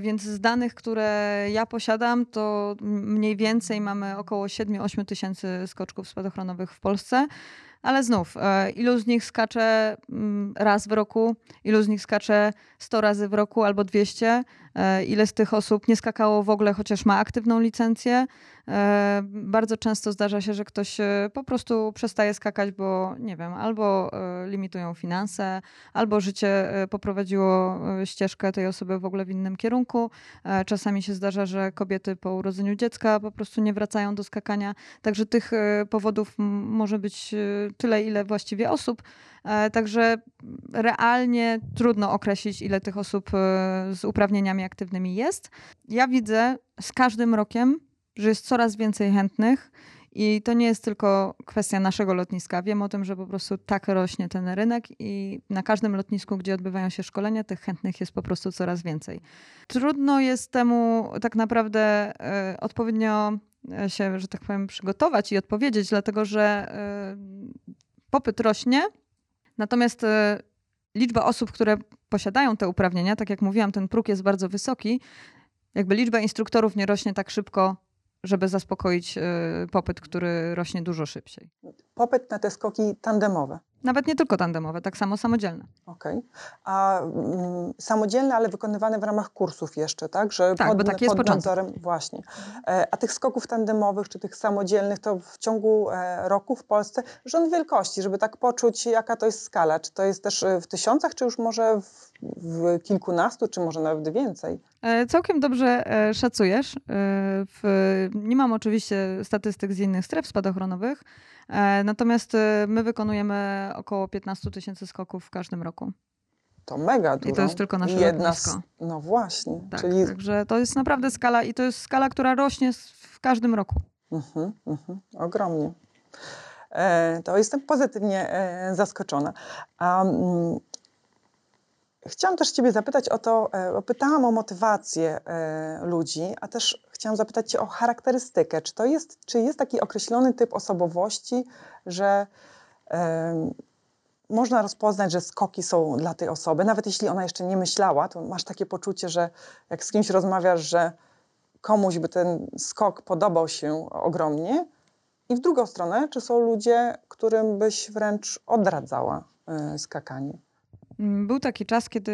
Więc z danych, które ja posiadam, to mniej więcej mamy około 7-8 tysięcy skoczków spadochronowych w Polsce. Ale znów, e, ilu z nich skacze mm, raz w roku, ilu z nich skacze 100 razy w roku albo 200, e, ile z tych osób nie skakało w ogóle, chociaż ma aktywną licencję. E, bardzo często zdarza się, że ktoś po prostu przestaje skakać, bo nie wiem, albo limitują finanse, albo życie poprowadziło ścieżkę tej osoby w ogóle w innym kierunku. Czasami się zdarza, że kobiety po urodzeniu dziecka po prostu nie wracają do skakania. Także tych powodów może być tyle, ile właściwie osób. E, także realnie trudno określić, ile tych osób e, z uprawnieniami aktywnymi jest. Ja widzę z każdym rokiem, że jest coraz więcej chętnych. I to nie jest tylko kwestia naszego lotniska. Wiem o tym, że po prostu tak rośnie ten rynek i na każdym lotnisku, gdzie odbywają się szkolenia, tych chętnych jest po prostu coraz więcej. Trudno jest temu tak naprawdę e, odpowiednio się, że tak powiem, przygotować i odpowiedzieć, dlatego że y, popyt rośnie, natomiast y, liczba osób, które posiadają te uprawnienia, tak jak mówiłam, ten próg jest bardzo wysoki, jakby liczba instruktorów nie rośnie tak szybko, żeby zaspokoić y, popyt, który rośnie dużo szybciej. Popyt na te skoki tandemowe. Nawet nie tylko tandemowe, tak samo samodzielne. Okej. Okay. A mm, samodzielne, ale wykonywane w ramach kursów jeszcze, tak? Że tak, pod, bo taki jest pod nadzorem. Właśnie. E, a tych skoków tandemowych, czy tych samodzielnych, to w ciągu e, roku w Polsce rząd wielkości, żeby tak poczuć, jaka to jest skala. Czy to jest też e, w tysiącach, czy już może w, w kilkunastu, czy może nawet więcej? E, całkiem dobrze e, szacujesz. E, w, nie mam oczywiście statystyk z innych stref spadochronowych, natomiast my wykonujemy około 15 tysięcy skoków w każdym roku. To mega dużo. I to jest tylko nasze Jedna lotnisko. No właśnie. Tak, czyli... Także to jest naprawdę skala i to jest skala, która rośnie w każdym roku. Mhm, mhm, ogromnie. E, to jestem pozytywnie e, zaskoczona. Um, chciałam też Ciebie zapytać o to, e, pytałam o motywację e, ludzi, a też chciałam zapytać Cię o charakterystykę. Czy to jest, czy jest taki określony typ osobowości, że można rozpoznać, że skoki są dla tej osoby, nawet jeśli ona jeszcze nie myślała, to masz takie poczucie, że jak z kimś rozmawiasz, że komuś by ten skok podobał się ogromnie. I w drugą stronę, czy są ludzie, którym byś wręcz odradzała y, skakanie? Był taki czas, kiedy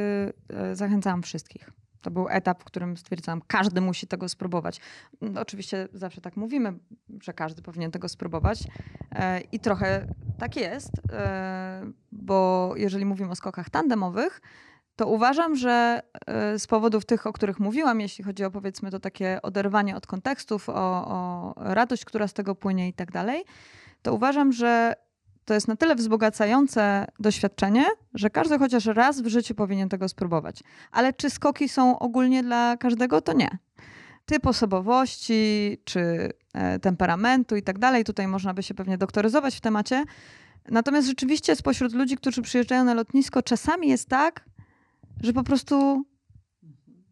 e, zachęcałam wszystkich. To był etap, w którym stwierdzałam, każdy musi tego spróbować. No, oczywiście zawsze tak mówimy, że każdy powinien tego spróbować. E, I trochę tak jest, e, bo jeżeli mówimy o skokach tandemowych, to uważam, że e, z powodów tych, o których mówiłam, jeśli chodzi o powiedzmy to takie oderwanie od kontekstów, o, o radość, która z tego płynie i tak dalej, to uważam, że to jest na tyle wzbogacające doświadczenie, że każdy chociaż raz w życiu powinien tego spróbować. Ale czy skoki są ogólnie dla każdego, to nie. Typ osobowości, czy e, temperamentu i tak dalej, tutaj można by się pewnie doktoryzować w temacie. Natomiast rzeczywiście spośród ludzi, którzy przyjeżdżają na lotnisko, czasami jest tak, że po prostu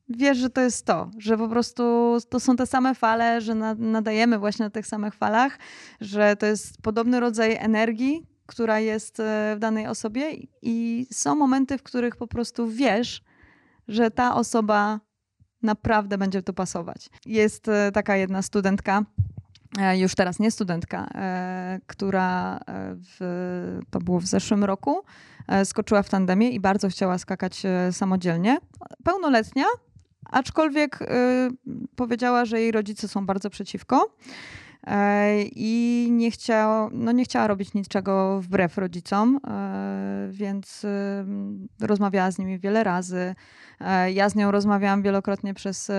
wiesz, że to jest to, że po prostu to są te same fale, że nadajemy właśnie na tych samych falach, że to jest podobny rodzaj energii, która jest e, w danej osobie i są momenty, w których po prostu wiesz, że ta osoba naprawdę będzie tu pasować. Jest e, taka jedna studentka, e, już teraz nie studentka, która w, to było w zeszłym roku, skoczyła w tandemie i bardzo chciała skakać samodzielnie. Pełnoletnia, aczkolwiek powiedziała, że jej rodzice są bardzo przeciwko. E, i nie chciała, no nie chciała robić niczego wbrew rodzicom, e, więc rozmawiała z nimi wiele razy. E, ja z nią rozmawiałam wielokrotnie przez,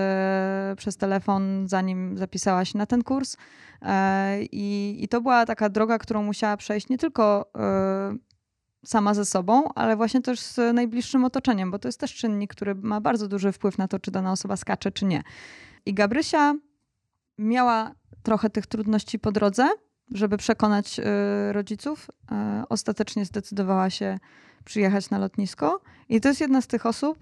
przez telefon, zanim zapisała się na ten kurs. I, I to była taka droga, którą musiała przejść nie tylko sama ze sobą, ale właśnie też z najbliższym otoczeniem, bo to jest też czynnik, który ma bardzo duży wpływ na to, czy dana osoba skacze, czy nie. I Gabrysia miała trochę tych trudności po drodze, żeby przekonać y, rodziców. Y, ostatecznie zdecydowała się przyjechać na lotnisko. I to jest jedna z tych osób,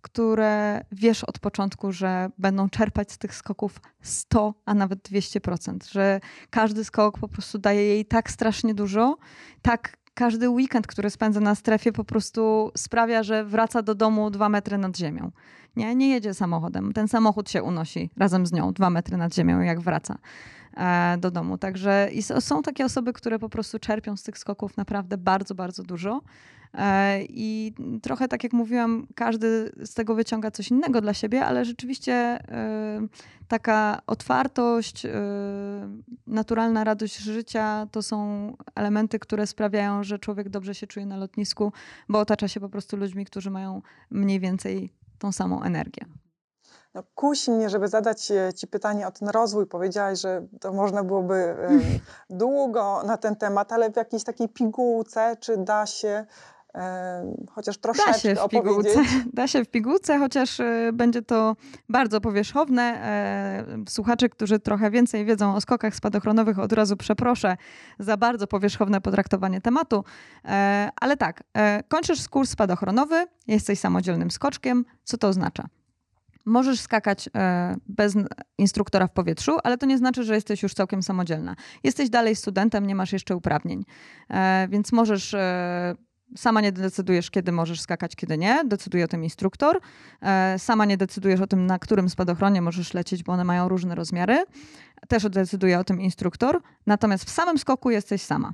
które wiesz od początku, że będą czerpać z tych skoków 100, a nawet 200%, że każdy skok po prostu daje jej tak strasznie dużo, tak każdy weekend, który spędza na strefie, po prostu sprawia, że wraca do domu dwa metry nad ziemią. Nie, nie jedzie samochodem. Ten samochód się unosi razem z nią dwa metry nad ziemią, jak wraca e, do domu. Także są takie osoby, które po prostu czerpią z tych skoków naprawdę bardzo, bardzo dużo. E, I trochę tak jak mówiłam, każdy z tego wyciąga coś innego dla siebie, ale rzeczywiście e, taka otwartość, naturalna radość życia to są elementy, które sprawiają, że człowiek dobrze się czuje na lotnisku, bo otacza się po prostu ludźmi, którzy mają mniej więcej tą samą energię. No, kusi mnie, żeby zadać Ci pytanie o ten rozwój. Powiedziałaś, że to można byłoby długo na ten temat, ale w jakiejś takiej pigułce, czy da się chociaż troszeczkę da się w pigułce, Da się w pigułce, chociaż e, będzie to bardzo powierzchowne. E, słuchacze, którzy trochę więcej wiedzą o skokach spadochronowych, od razu przeproszę za bardzo powierzchowne potraktowanie tematu. E, ale tak, kończysz kurs spadochronowy, jesteś samodzielnym skoczkiem. Co to oznacza? Możesz skakać bez instruktora w powietrzu, ale to nie znaczy, że jesteś już całkiem samodzielna. Jesteś dalej studentem, nie masz jeszcze uprawnień, więc możesz Sama nie decydujesz, kiedy możesz skakać, kiedy nie. Decyduje o tym instruktor. E, sama nie decydujesz o tym, na którym spadochronie możesz lecieć, bo one mają różne rozmiary. Też decyduje o tym instruktor. Natomiast w samym skoku jesteś sama.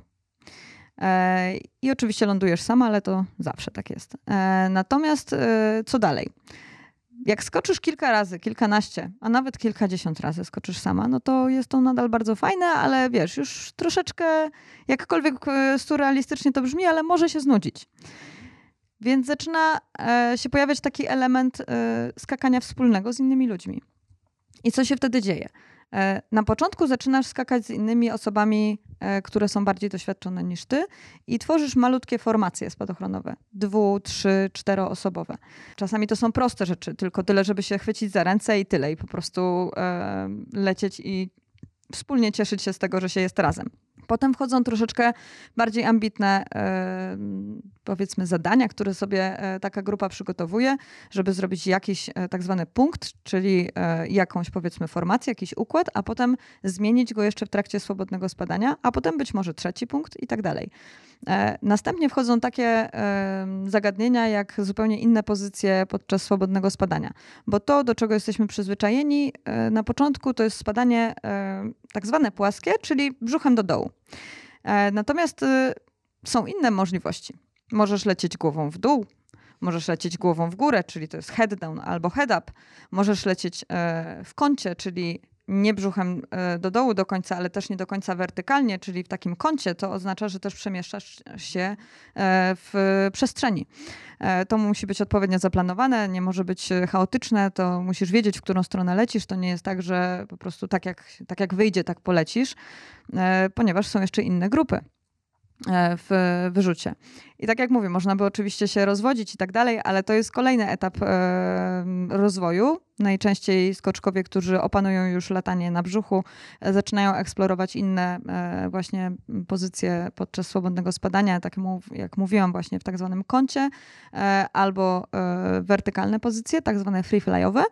E, I oczywiście lądujesz sama, ale to zawsze tak jest. E, natomiast co dalej? Jak skoczysz kilka razy, kilkanaście, a nawet kilkadziesiąt razy skoczysz sama, no to jest to nadal bardzo fajne, ale wiesz, już troszeczkę, jakkolwiek e, surrealistycznie to brzmi, ale może się znudzić. Więc zaczyna e, się pojawiać taki element e, skakania wspólnego z innymi ludźmi. I co się wtedy dzieje? Na początku zaczynasz skakać z innymi osobami, które są bardziej doświadczone niż ty i tworzysz malutkie formacje spadochronowe. Dwu, trzy, czteroosobowe. Czasami to są proste rzeczy, tylko tyle, żeby się chwycić za ręce i tyle. I po prostu e, lecieć i wspólnie cieszyć się z tego, że się jest razem. Potem wchodzą troszeczkę bardziej ambitne, powiedzmy, zadania, które sobie e, taka grupa przygotowuje, żeby zrobić jakiś e, tak zwany punkt, czyli e, jakąś, powiedzmy, formację, jakiś układ, a potem zmienić go jeszcze w trakcie swobodnego spadania, a potem być może trzeci punkt i tak dalej. Następnie wchodzą takie zagadnienia, jak zupełnie inne pozycje podczas swobodnego spadania, bo to, do czego jesteśmy przyzwyczajeni na początku, to jest spadanie tak zwane płaskie, czyli brzuchem do dołu. E, natomiast y, są inne możliwości. Możesz lecieć głową w dół, możesz lecieć głową w górę, czyli to jest head down albo head up. Możesz lecieć e, w kącie, czyli nie brzuchem e, do dołu do końca, ale też nie do końca wertykalnie, czyli w takim kącie, to oznacza, że też przemieszczasz się w przestrzeni. To musi być odpowiednio zaplanowane, nie może być chaotyczne, to musisz wiedzieć, w którą stronę lecisz. To nie jest tak, że po prostu tak jak, tak jak wyjdzie, tak polecisz. E, ponieważ są jeszcze inne grupy e, w wyrzucie. I tak jak mówię, można by oczywiście się rozwodzić i tak dalej, ale to jest kolejny etap e, rozwoju. Najczęściej skoczkowie, którzy opanują już latanie na brzuchu, zaczynają eksplorować inne właśnie pozycje podczas swobodnego spadania, tak jak mówiłam właśnie w tak zwanym kącie, albo wertykalne pozycje, tak zwane free flyowe.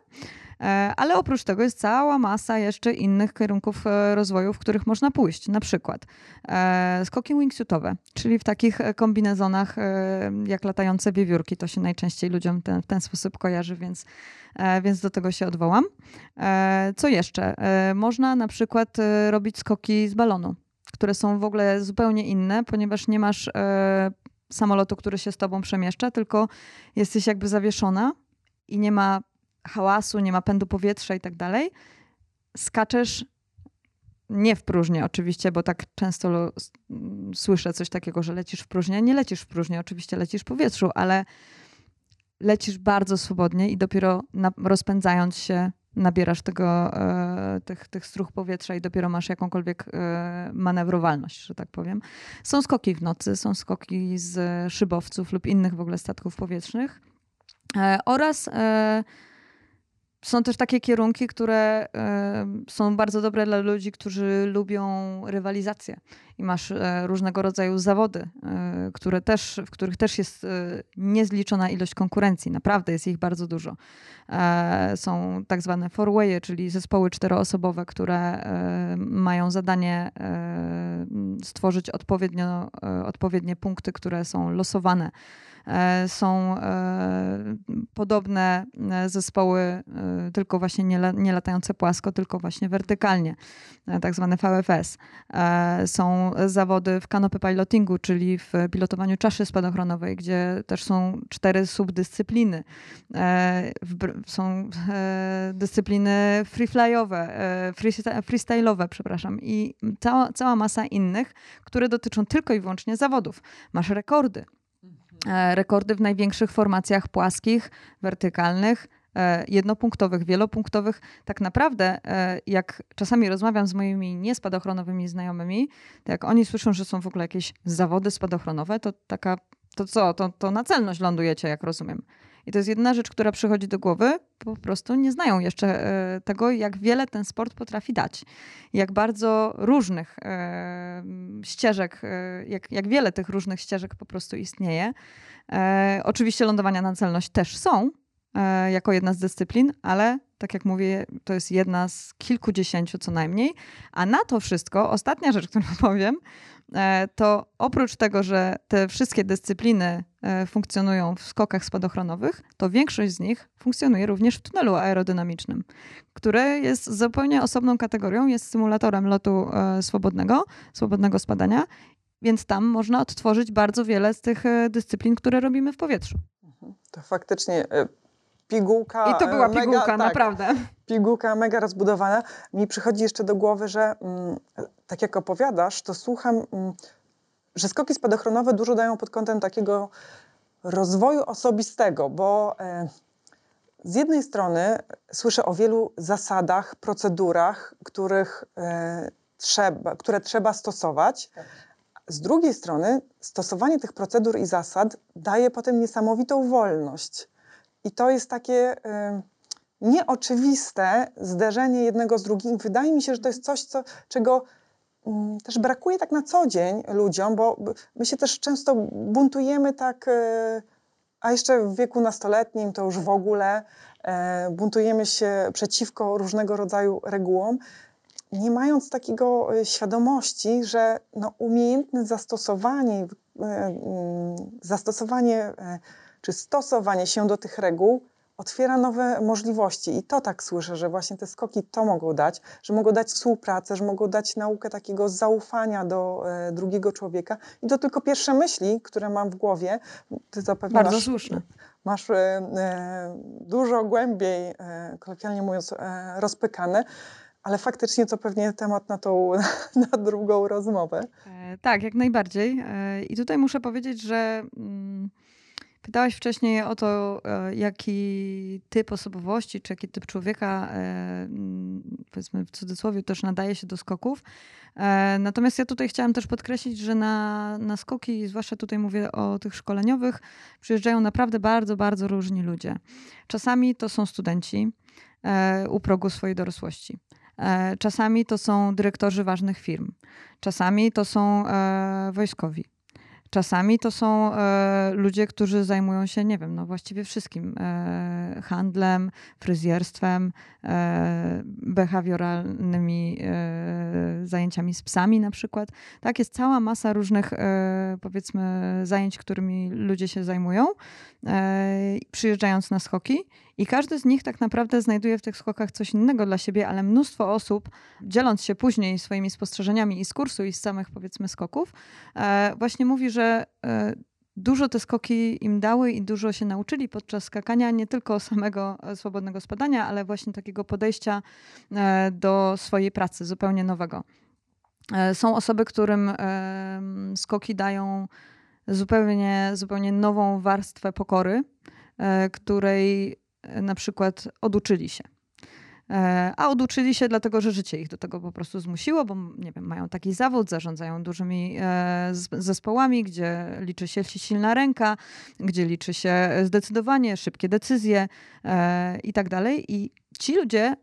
E, ale oprócz tego jest cała masa jeszcze innych kierunków e, rozwoju, w których można pójść. Na przykład e, skoki wingsuitowe, czyli w takich kombinezonach jak latające wiewiórki. To się najczęściej ludziom ten, w ten sposób kojarzy, więc, więc do tego się odwołam. Co jeszcze? Można na przykład robić skoki z balonu, które są w ogóle zupełnie inne, ponieważ nie masz samolotu, który się z tobą przemieszcza, tylko jesteś jakby zawieszona i nie ma hałasu, nie ma pędu powietrza i tak dalej, skaczesz nie w próżnię oczywiście, bo tak często słyszę coś takiego, że lecisz w próżnię. Nie lecisz w próżnię, oczywiście lecisz w powietrzu, ale lecisz bardzo swobodnie i dopiero na, rozpędzając się nabierasz tego, e, tych, tych struch powietrza i dopiero masz jakąkolwiek e, manewrowalność, że tak powiem. Są skoki w nocy, są skoki z szybowców lub innych w ogóle statków powietrznych e, oraz e, są też takie kierunki, które y, są bardzo dobre dla ludzi, którzy lubią rywalizację i masz y, różnego rodzaju zawody które też, w których też jest niezliczona ilość konkurencji. Naprawdę jest ich bardzo dużo. Są tak zwane fourwaye, czyli zespoły czteroosobowe, które mają zadanie stworzyć odpowiednio, odpowiednie punkty, które są losowane są e, podobne e, zespoły, tylko właśnie nie, nie latające płasko, tylko właśnie wertykalnie, tak zwane VFS. Są zawody w canopy pilotingu, czyli w pilotowaniu czaszy spadochronowej, gdzie też są cztery subdyscypliny. Są dyscypliny freeflyowe, freestyle'owe, przepraszam, i cała, cała masa innych, które dotyczą tylko i wyłącznie zawodów. Masz rekordy. E, rekordy w największych formacjach płaskich, wertykalnych, e, jednopunktowych, wielopunktowych. Tak naprawdę, e, jak czasami rozmawiam z moimi niespadochronowymi znajomymi, to jak oni słyszą, że są w ogóle jakieś zawody spadochronowe, to taka, to co, to, to na celność lądujecie, jak rozumiem. I to jest jedna rzecz, która przychodzi do głowy. Po prostu nie znają jeszcze e, tego, jak wiele ten sport potrafi dać. Jak bardzo różnych e, ścieżek, e, jak, jak wiele tych różnych ścieżek po prostu istnieje. Oczywiście lądowania na celność też są, jako jedna z dyscyplin, ale tak jak mówię, to jest jedna z kilkudziesięciu co najmniej. A na to wszystko, ostatnia rzecz, którą powiem, to oprócz tego, że te wszystkie dyscypliny e, funkcjonują w skokach spadochronowych, to większość z nich funkcjonuje również w tunelu aerodynamicznym, który jest zupełnie osobną kategorią, jest symulatorem lotu e, swobodnego, swobodnego spadania, więc tam można odtworzyć bardzo wiele z tych dyscyplin, które robimy w powietrzu. Mhm. To faktycznie pigułka. I to była mega, pigułka, tak, naprawdę. Pigułka mega rozbudowana. Mi przychodzi jeszcze do głowy, że mm, tak jak opowiadasz, to słucham, mm, że skoki spadochronowe dużo dają pod kątem takiego rozwoju osobistego, bo e, z jednej strony słyszę o wielu zasadach, procedurach, których, e, trzeba, które trzeba stosować. Z drugiej strony stosowanie tych procedur i zasad daje potem niesamowitą wolność. I to jest takie y, nieoczywiste zderzenie jednego z drugim. Wydaje mi się, że to jest coś, co, czego też brakuje tak na co dzień ludziom, bo my się też często buntujemy tak, y, a jeszcze w wieku nastoletnim to już w ogóle e, buntujemy się przeciwko różnego rodzaju regułom, nie mając takiego e, świadomości, że no, umiejętne zastosowanie, e, mm, zastosowanie czy stosowanie się do tych reguł otwiera nowe możliwości. I to tak słyszę, że właśnie te skoki to mogą dać, że mogą dać współpracę, że mogą dać naukę takiego zaufania do e, drugiego człowieka. I to tylko pierwsze myśli, które mam w głowie. Ty zapewne Bardzo masz, słuszne. Masz e, e dużo głębiej, e, kolokwialnie mówiąc, e, rozpykane ale faktycznie to pewnie temat na tą na drugą rozmowę. E, tak, jak najbardziej. I tutaj muszę powiedzieć, że mm, Pytałaś wcześniej o to, e, jaki typ osobowości, czy jaki typ człowieka, e, mm, powiedzmy w cudzysłowie, też nadaje się do skoków. E, natomiast ja tutaj chciałam też podkreślić, że na, na skoki, zwłaszcza tutaj mówię o tych szkoleniowych, przyjeżdżają naprawdę bardzo, bardzo różni ludzie. Czasami to są studenci u progu swojej dorosłości. Czasami to są dyrektorzy ważnych firm. Czasami to są wojskowi. Czasami to są e, ludzie, którzy zajmują się, nie wiem, no właściwie wszystkim. E, handlem, fryzjerstwem, e, behawioralnymi e, zajęciami z psami na przykład. Tak, jest cała masa różnych, e, powiedzmy, zajęć, którymi ludzie się zajmują, e, przyjeżdżając na skoki. I każdy z nich tak naprawdę znajduje w tych skokach coś innego dla siebie, ale mnóstwo osób, dzieląc się później swoimi spostrzeżeniami i z kursu, i z samych powiedzmy skoków, właśnie mówi, że dużo te skoki im dały i dużo się nauczyli podczas skakania, nie tylko samego e, swobodnego spadania, ale właśnie takiego podejścia e, do swojej pracy, zupełnie nowego. E, są osoby, którym skoki dają zupełnie, zupełnie nową warstwę pokory, której na przykład oduczyli się. E, a oduczyli się dlatego, że życie ich do tego po prostu zmusiło, bo nie wiem, mają taki zawód, zarządzają dużymi e, zespołami, gdzie liczy się silna ręka, gdzie liczy się zdecydowanie, szybkie decyzje e, i tak dalej. I ci ludzie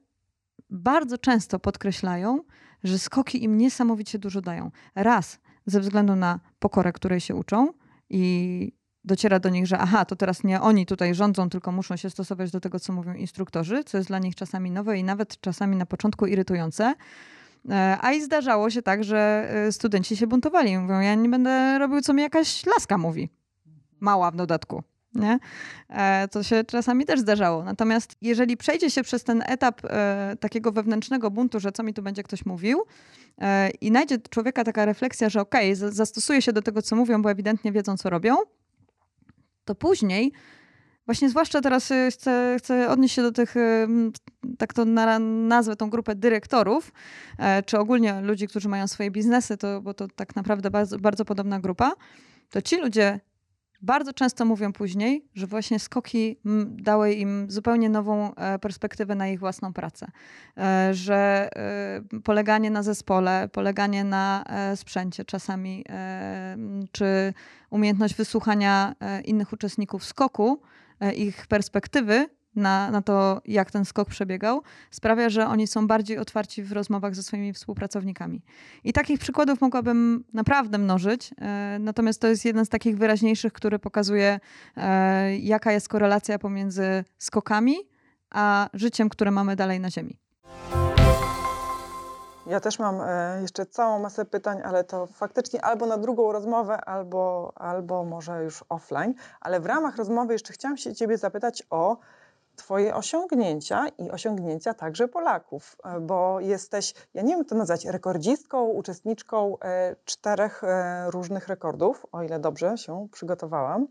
bardzo często podkreślają, że skoki im niesamowicie dużo dają. Raz ze względu na pokorę, której się uczą, i dociera do nich, że aha, to teraz nie oni tutaj rządzą, tylko muszą się stosować do tego, co mówią instruktorzy, co jest dla nich czasami nowe i nawet czasami na początku irytujące. E, a i zdarzało się tak, że e, studenci się buntowali. Mówią, ja nie będę robił, co mi jakaś laska mówi. Mała w dodatku. Nie? E, to się czasami też zdarzało. Natomiast jeżeli przejdzie się przez ten etap takiego wewnętrznego buntu, że co mi tu będzie ktoś mówił, i najdzie człowieka taka refleksja, że okej, okay, zastosuje się do tego, co mówią, bo ewidentnie wiedzą, co robią, to później, właśnie zwłaszcza teraz y, chcę, chcę odnieść się do tych, y, tak to na, nazwę tą grupę dyrektorów, e, czy ogólnie ludzi, którzy mają swoje biznesy, to, bo to tak naprawdę bardzo, bardzo podobna grupa, to ci ludzie bardzo często mówią później, że właśnie skoki dały im zupełnie nową e, perspektywę na ich własną pracę. E, że e, poleganie na zespole, poleganie na sprzęcie czasami, czy umiejętność wysłuchania innych uczestników skoku, ich perspektywy na, na to, jak ten skok przebiegał, sprawia, że oni są bardziej otwarci w rozmowach ze swoimi współpracownikami. I takich przykładów mogłabym naprawdę mnożyć, e, natomiast to jest jeden z takich wyraźniejszych, który pokazuje, e, jaka jest korelacja pomiędzy skokami a życiem, które mamy dalej na Ziemi. Ja też mam e, jeszcze całą masę pytań, ale to faktycznie albo na drugą rozmowę, albo, albo może już offline. Ale w ramach rozmowy jeszcze chciałam się Ciebie zapytać o Twoje osiągnięcia i osiągnięcia także Polaków, e, bo jesteś, ja nie wiem to nazwać, rekordzistką, uczestniczką e, czterech e, różnych rekordów, o ile dobrze się przygotowałam.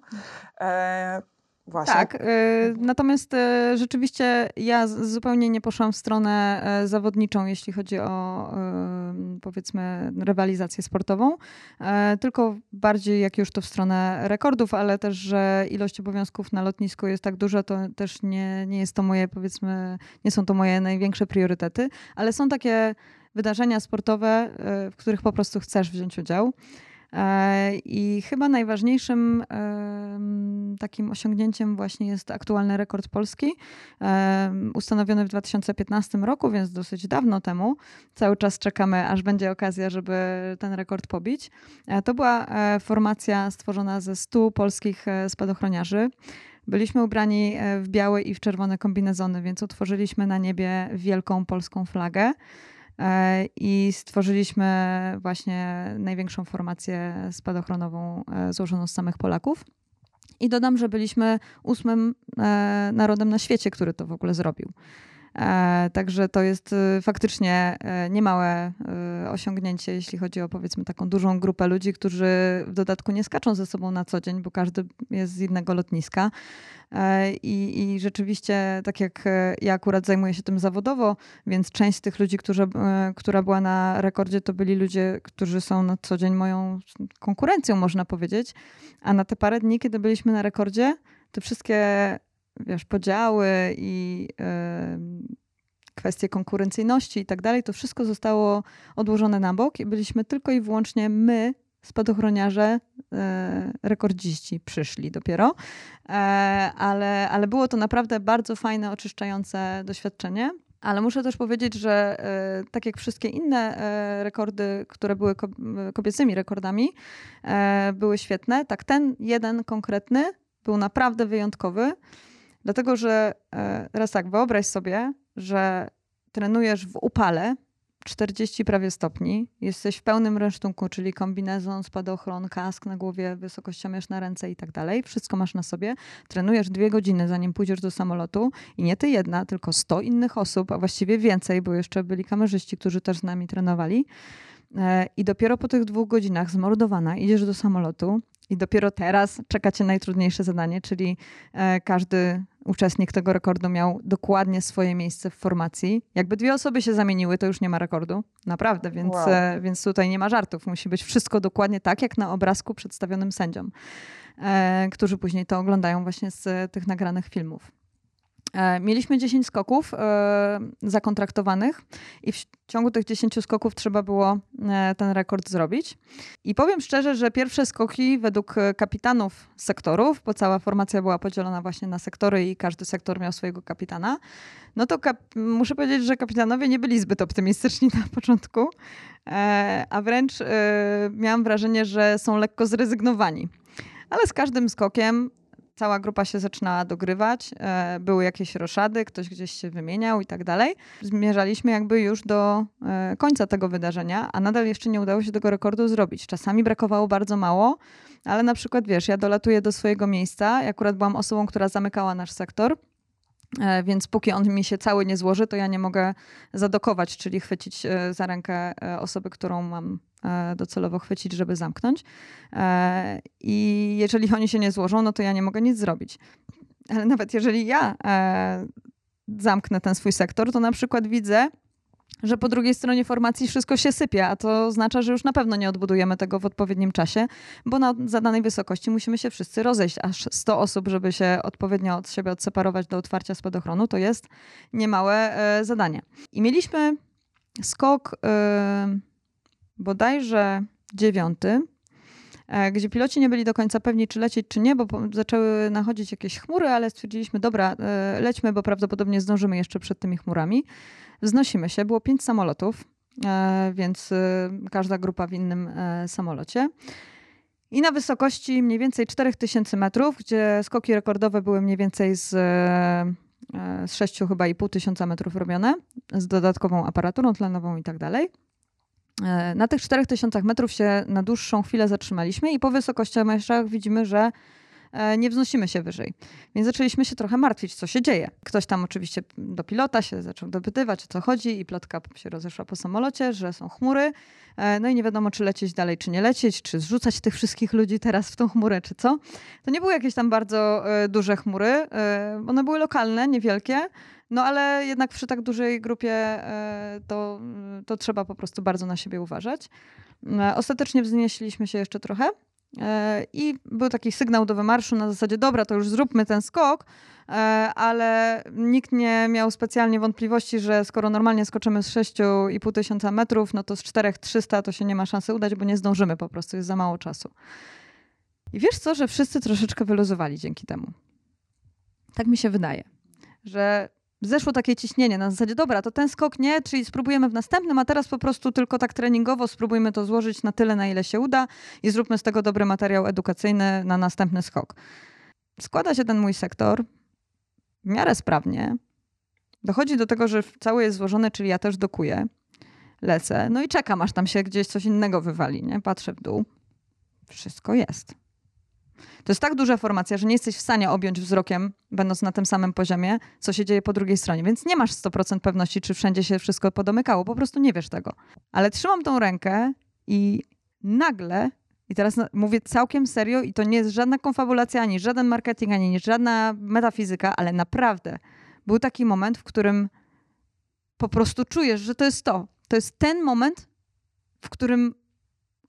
Właśnie. Tak, y, natomiast y, rzeczywiście ja zupełnie nie poszłam w stronę y, zawodniczą, jeśli chodzi o powiedzmy rywalizację sportową, tylko bardziej jak już to w stronę rekordów, ale też, że ilość obowiązków na lotnisku jest tak duża, to też nie, nie jest to moje powiedzmy, nie są to moje największe priorytety, ale są takie wydarzenia sportowe, w których po prostu chcesz wziąć udział. E, I chyba najważniejszym takim osiągnięciem właśnie jest aktualny rekord polski, ustanowiony w 2015 roku, więc dosyć dawno temu. Cały czas czekamy, aż będzie okazja, żeby ten rekord pobić. E, to była e, formacja stworzona ze 100 polskich spadochroniarzy. Byliśmy ubrani w białe i w czerwone kombinezony, więc utworzyliśmy na niebie wielką polską flagę. E, i stworzyliśmy właśnie największą formację spadochronową e, złożoną z samych Polaków. I dodam, że byliśmy ósmym e, narodem na świecie, który to w ogóle zrobił. Także to jest faktycznie niemałe osiągnięcie, jeśli chodzi o powiedzmy taką dużą grupę ludzi, którzy w dodatku nie skaczą ze sobą na co dzień, bo każdy jest z innego lotniska. E, I, I, rzeczywiście, tak jak e, ja akurat zajmuję się tym zawodowo, więc część z tych ludzi, którzy, e, która była na rekordzie, to byli ludzie, którzy są na co dzień moją konkurencją, można powiedzieć. A na te parę dni, kiedy byliśmy na rekordzie, te wszystkie wiesz, podziały i kwestie konkurencyjności i tak dalej, to wszystko zostało odłożone na bok i byliśmy tylko i wyłącznie my, spadochroniarze, e, rekordziści przyszli dopiero, e, ale, ale było to naprawdę bardzo fajne, oczyszczające doświadczenie. Ale muszę też powiedzieć, że e, tak jak wszystkie inne rekordy, które były kobiecymi rekordami, były świetne, tak ten jeden konkretny był naprawdę wyjątkowy, dlatego że raz tak, wyobraź sobie, że trenujesz w upale, 40 prawie stopni, jesteś w pełnym rynsztunku, czyli kombinezon, spadochron, kask na głowie, wysokościomierz na ręce i tak dalej. Wszystko masz na sobie. Trenujesz dwie godziny, zanim pójdziesz do samolotu i nie ty jedna, tylko 100 innych osób, a właściwie więcej, bo jeszcze byli kamerzyści, którzy też z nami trenowali. E, I dopiero po tych dwóch godzinach zmordowana idziesz do samolotu i dopiero teraz czeka cię najtrudniejsze zadanie, czyli e, każdy uczestnik tego rekordu miał dokładnie swoje miejsce w formacji. Jakby dwie osoby się zamieniły, to już nie ma rekordu. Naprawdę, więc, wow. E, więc tutaj nie ma żartów. Musi być wszystko dokładnie tak, jak na obrazku przedstawionym sędziom, e, którzy później to oglądają właśnie z tych nagranych filmów. E, mieliśmy 10 skoków e, zakontraktowanych i w ciągu tych 10 skoków trzeba było e, ten rekord zrobić. I powiem szczerze, że pierwsze skoki według kapitanów sektorów, bo cała formacja była podzielona właśnie na sektory i każdy sektor miał swojego kapitana, no to muszę powiedzieć, że kapitanowie nie byli zbyt optymistyczni na początku, a wręcz miałam wrażenie, że są lekko zrezygnowani. Ale z każdym skokiem cała grupa się zaczynała dogrywać, e, były jakieś roszady, ktoś gdzieś się wymieniał i tak dalej. Zmierzaliśmy jakby już do e, końca tego wydarzenia, a nadal jeszcze nie udało się tego rekordu zrobić. Czasami brakowało bardzo mało, ale na przykład wiesz, ja dolatuję do swojego miejsca, ja akurat byłam osobą, która zamykała nasz sektor, e, więc póki on mi się cały nie złoży, to ja nie mogę zadokować, czyli chwycić za rękę osoby, którą mam docelowo chwycić, żeby zamknąć. E, I jeżeli oni się nie złożą, no to ja nie mogę nic zrobić. Ale nawet jeżeli ja e, zamknę ten swój sektor, to na przykład widzę, że po drugiej stronie formacji wszystko się sypie, a to oznacza, że już na pewno nie odbudujemy tego w odpowiednim czasie, bo na zadanej wysokości musimy się wszyscy rozejść. Aż 100 osób, żeby się odpowiednio od siebie odseparować do otwarcia spadochronu, to jest niemałe e, zadanie. I mieliśmy skok. E, bodajże dziewiąty, e, gdzie piloci nie byli do końca pewni, czy lecieć, czy nie, bo zaczęły nachodzić jakieś chmury, ale stwierdziliśmy, dobra, e, lećmy, bo prawdopodobnie zdążymy jeszcze przed tymi chmurami. Wznosimy się, było pięć samolotów, e, więc każda grupa w innym samolocie. I na wysokości mniej więcej 4000 metrów, gdzie skoki rekordowe były mniej więcej z, z 6 chyba i pół tysiąca metrów robione, z dodatkową aparaturą tlenową i tak dalej. E, na tych 4000 metrów się na dłuższą chwilę zatrzymaliśmy i po wysokościach widzimy, że e, nie wznosimy się wyżej. Więc zaczęliśmy się trochę martwić, co się dzieje. Ktoś tam oczywiście do pilota się zaczął dopytywać, o co chodzi i plotka się rozeszła po samolocie, że są chmury. E, no i nie wiadomo, czy lecieć dalej, czy nie lecieć, czy zrzucać tych wszystkich ludzi teraz w tą chmurę, czy co. To nie były jakieś tam bardzo duże chmury. One były lokalne, niewielkie. No ale jednak przy tak dużej grupie e, to, to trzeba po prostu bardzo na siebie uważać. E, ostatecznie wznieśliśmy się jeszcze trochę e, i był taki sygnał do wymarszu na zasadzie, dobra, to już zróbmy ten skok, ale nikt nie miał specjalnie wątpliwości, że skoro normalnie skoczymy z 6,5 tysiąca metrów, no to z 4,300 to się nie ma szansy udać, bo nie zdążymy po prostu, jest za mało czasu. I wiesz co, że wszyscy troszeczkę wyluzowali dzięki temu. Tak mi się wydaje, że zeszło takie ciśnienie na zasadzie, dobra, to ten skok nie, czyli spróbujemy w następnym, a teraz po prostu tylko tak treningowo spróbujmy to złożyć na tyle, na ile się uda i zróbmy z tego dobry materiał edukacyjny na następny skok. Składa się ten mój sektor w miarę sprawnie. Dochodzi do tego, że cały jest złożony, czyli ja też dokuję, lecę, no i czekam, aż tam się gdzieś coś innego wywali, nie? Patrzę w dół. Wszystko jest. To jest tak duża formacja, że nie jesteś w stanie objąć wzrokiem, będąc na tym samym poziomie, co się dzieje po drugiej stronie. Więc nie masz 100% pewności, czy wszędzie się wszystko podomykało. Po prostu nie wiesz tego. Ale trzymam tą rękę i nagle, i teraz mówię całkiem serio, i to nie jest żadna konfabulacja, ani żaden marketing, ani żadna metafizyka, ale naprawdę był taki moment, w którym po prostu czujesz, że to jest to. To jest ten moment, w którym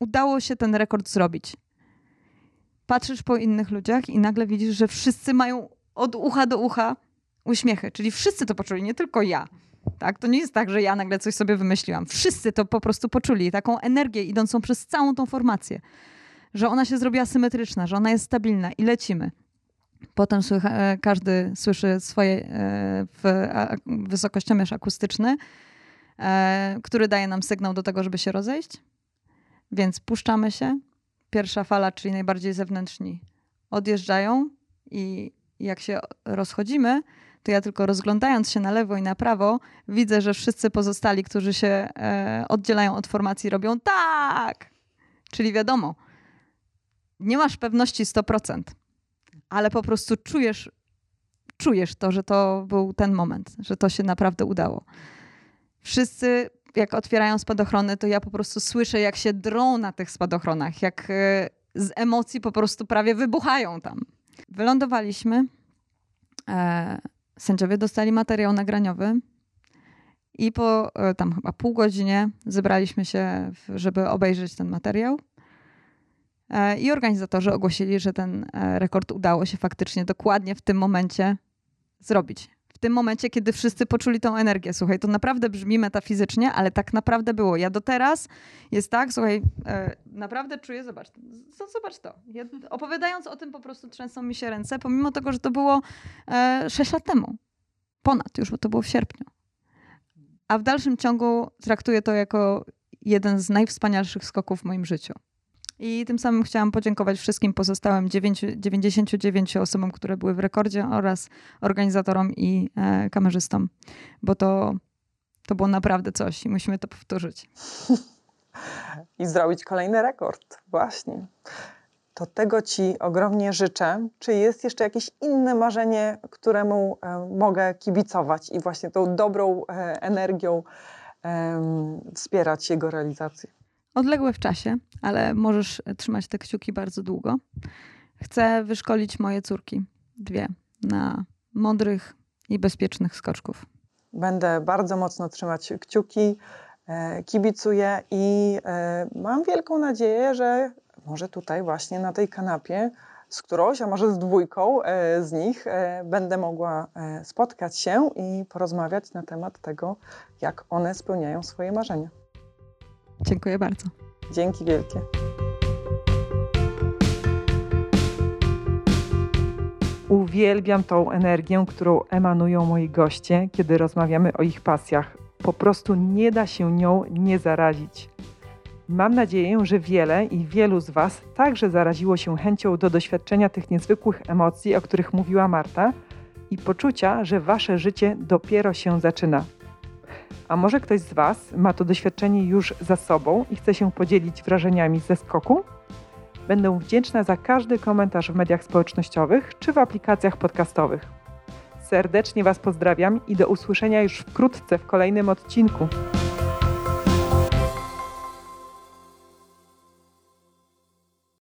udało się ten rekord zrobić patrzysz po innych ludziach i nagle widzisz, że wszyscy mają od ucha do ucha uśmiechy. Czyli wszyscy to poczuli, nie tylko ja. Tak? To nie jest tak, że ja nagle coś sobie wymyśliłam. Wszyscy to po prostu poczuli. Taką energię idącą przez całą tą formację. Że ona się zrobiła symetryczna, że ona jest stabilna i lecimy. Potem słycha, e, każdy słyszy swoje e, w, wysokościomierz akustyczny, e, który daje nam sygnał do tego, żeby się rozejść. Więc puszczamy się, pierwsza fala, czyli najbardziej zewnętrzni, odjeżdżają i jak się rozchodzimy, to ja tylko rozglądając się na lewo i na prawo, widzę, że wszyscy pozostali, którzy się e, oddzielają od formacji, robią tak. Czyli wiadomo, nie masz pewności 100%, ale po prostu czujesz, czujesz to, że to był ten moment, że to się naprawdę udało. Wszyscy jak otwierają spadochrony, to ja po prostu słyszę, jak się drą na tych spadochronach, jak e, z emocji po prostu prawie wybuchają tam. Wylądowaliśmy. E, sędziowie dostali materiał nagraniowy. I po e, tam chyba pół godzinie zebraliśmy się, żeby obejrzeć ten materiał. I organizatorzy ogłosili, że ten rekord udało się faktycznie dokładnie w tym momencie zrobić w tym momencie, kiedy wszyscy poczuli tą energię. Słuchaj, to naprawdę brzmi metafizycznie, ale tak naprawdę było. Ja do teraz jest tak, słuchaj, e, naprawdę czuję, zobacz, zobacz to. Ja, opowiadając o tym po prostu trzęsą mi się ręce, pomimo tego, że to było e, 6 lat temu. Ponad już, bo to było w sierpniu. A w dalszym ciągu traktuję to jako jeden z najwspanialszych skoków w moim życiu. I tym samym chciałam podziękować wszystkim pozostałym 9, 99 osobom, które były w rekordzie oraz organizatorom i e, kamerzystom, bo to, to było naprawdę coś i musimy to powtórzyć. I zrobić kolejny rekord, właśnie. To tego Ci ogromnie życzę. Czy jest jeszcze jakieś inne marzenie, któremu e, mogę kibicować i właśnie tą dobrą e, energią wspierać jego realizację? Odległe w czasie, ale możesz trzymać te kciuki bardzo długo. Chcę wyszkolić moje córki, dwie, na mądrych i bezpiecznych skoczków. Będę bardzo mocno trzymać kciuki, e, kibicuję i e, mam wielką nadzieję, że może tutaj właśnie na tej kanapie z którąś, a może z dwójką e, z nich będę mogła spotkać się i porozmawiać na temat tego, jak one spełniają swoje marzenia. Dziękuję bardzo. Dzięki wielkie. Uwielbiam tą energię, którą emanują moi goście, kiedy rozmawiamy o ich pasjach. Po prostu nie da się nią nie zarazić. Mam nadzieję, że wiele i wielu z Was także zaraziło się chęcią do doświadczenia tych niezwykłych emocji, o których mówiła Marta, i poczucia, że Wasze życie dopiero się zaczyna. A może ktoś z Was ma to doświadczenie już za sobą i chce się podzielić wrażeniami ze skoku? Będę wdzięczna za każdy komentarz w mediach społecznościowych czy w aplikacjach podcastowych. Serdecznie Was pozdrawiam i do usłyszenia już wkrótce w kolejnym odcinku.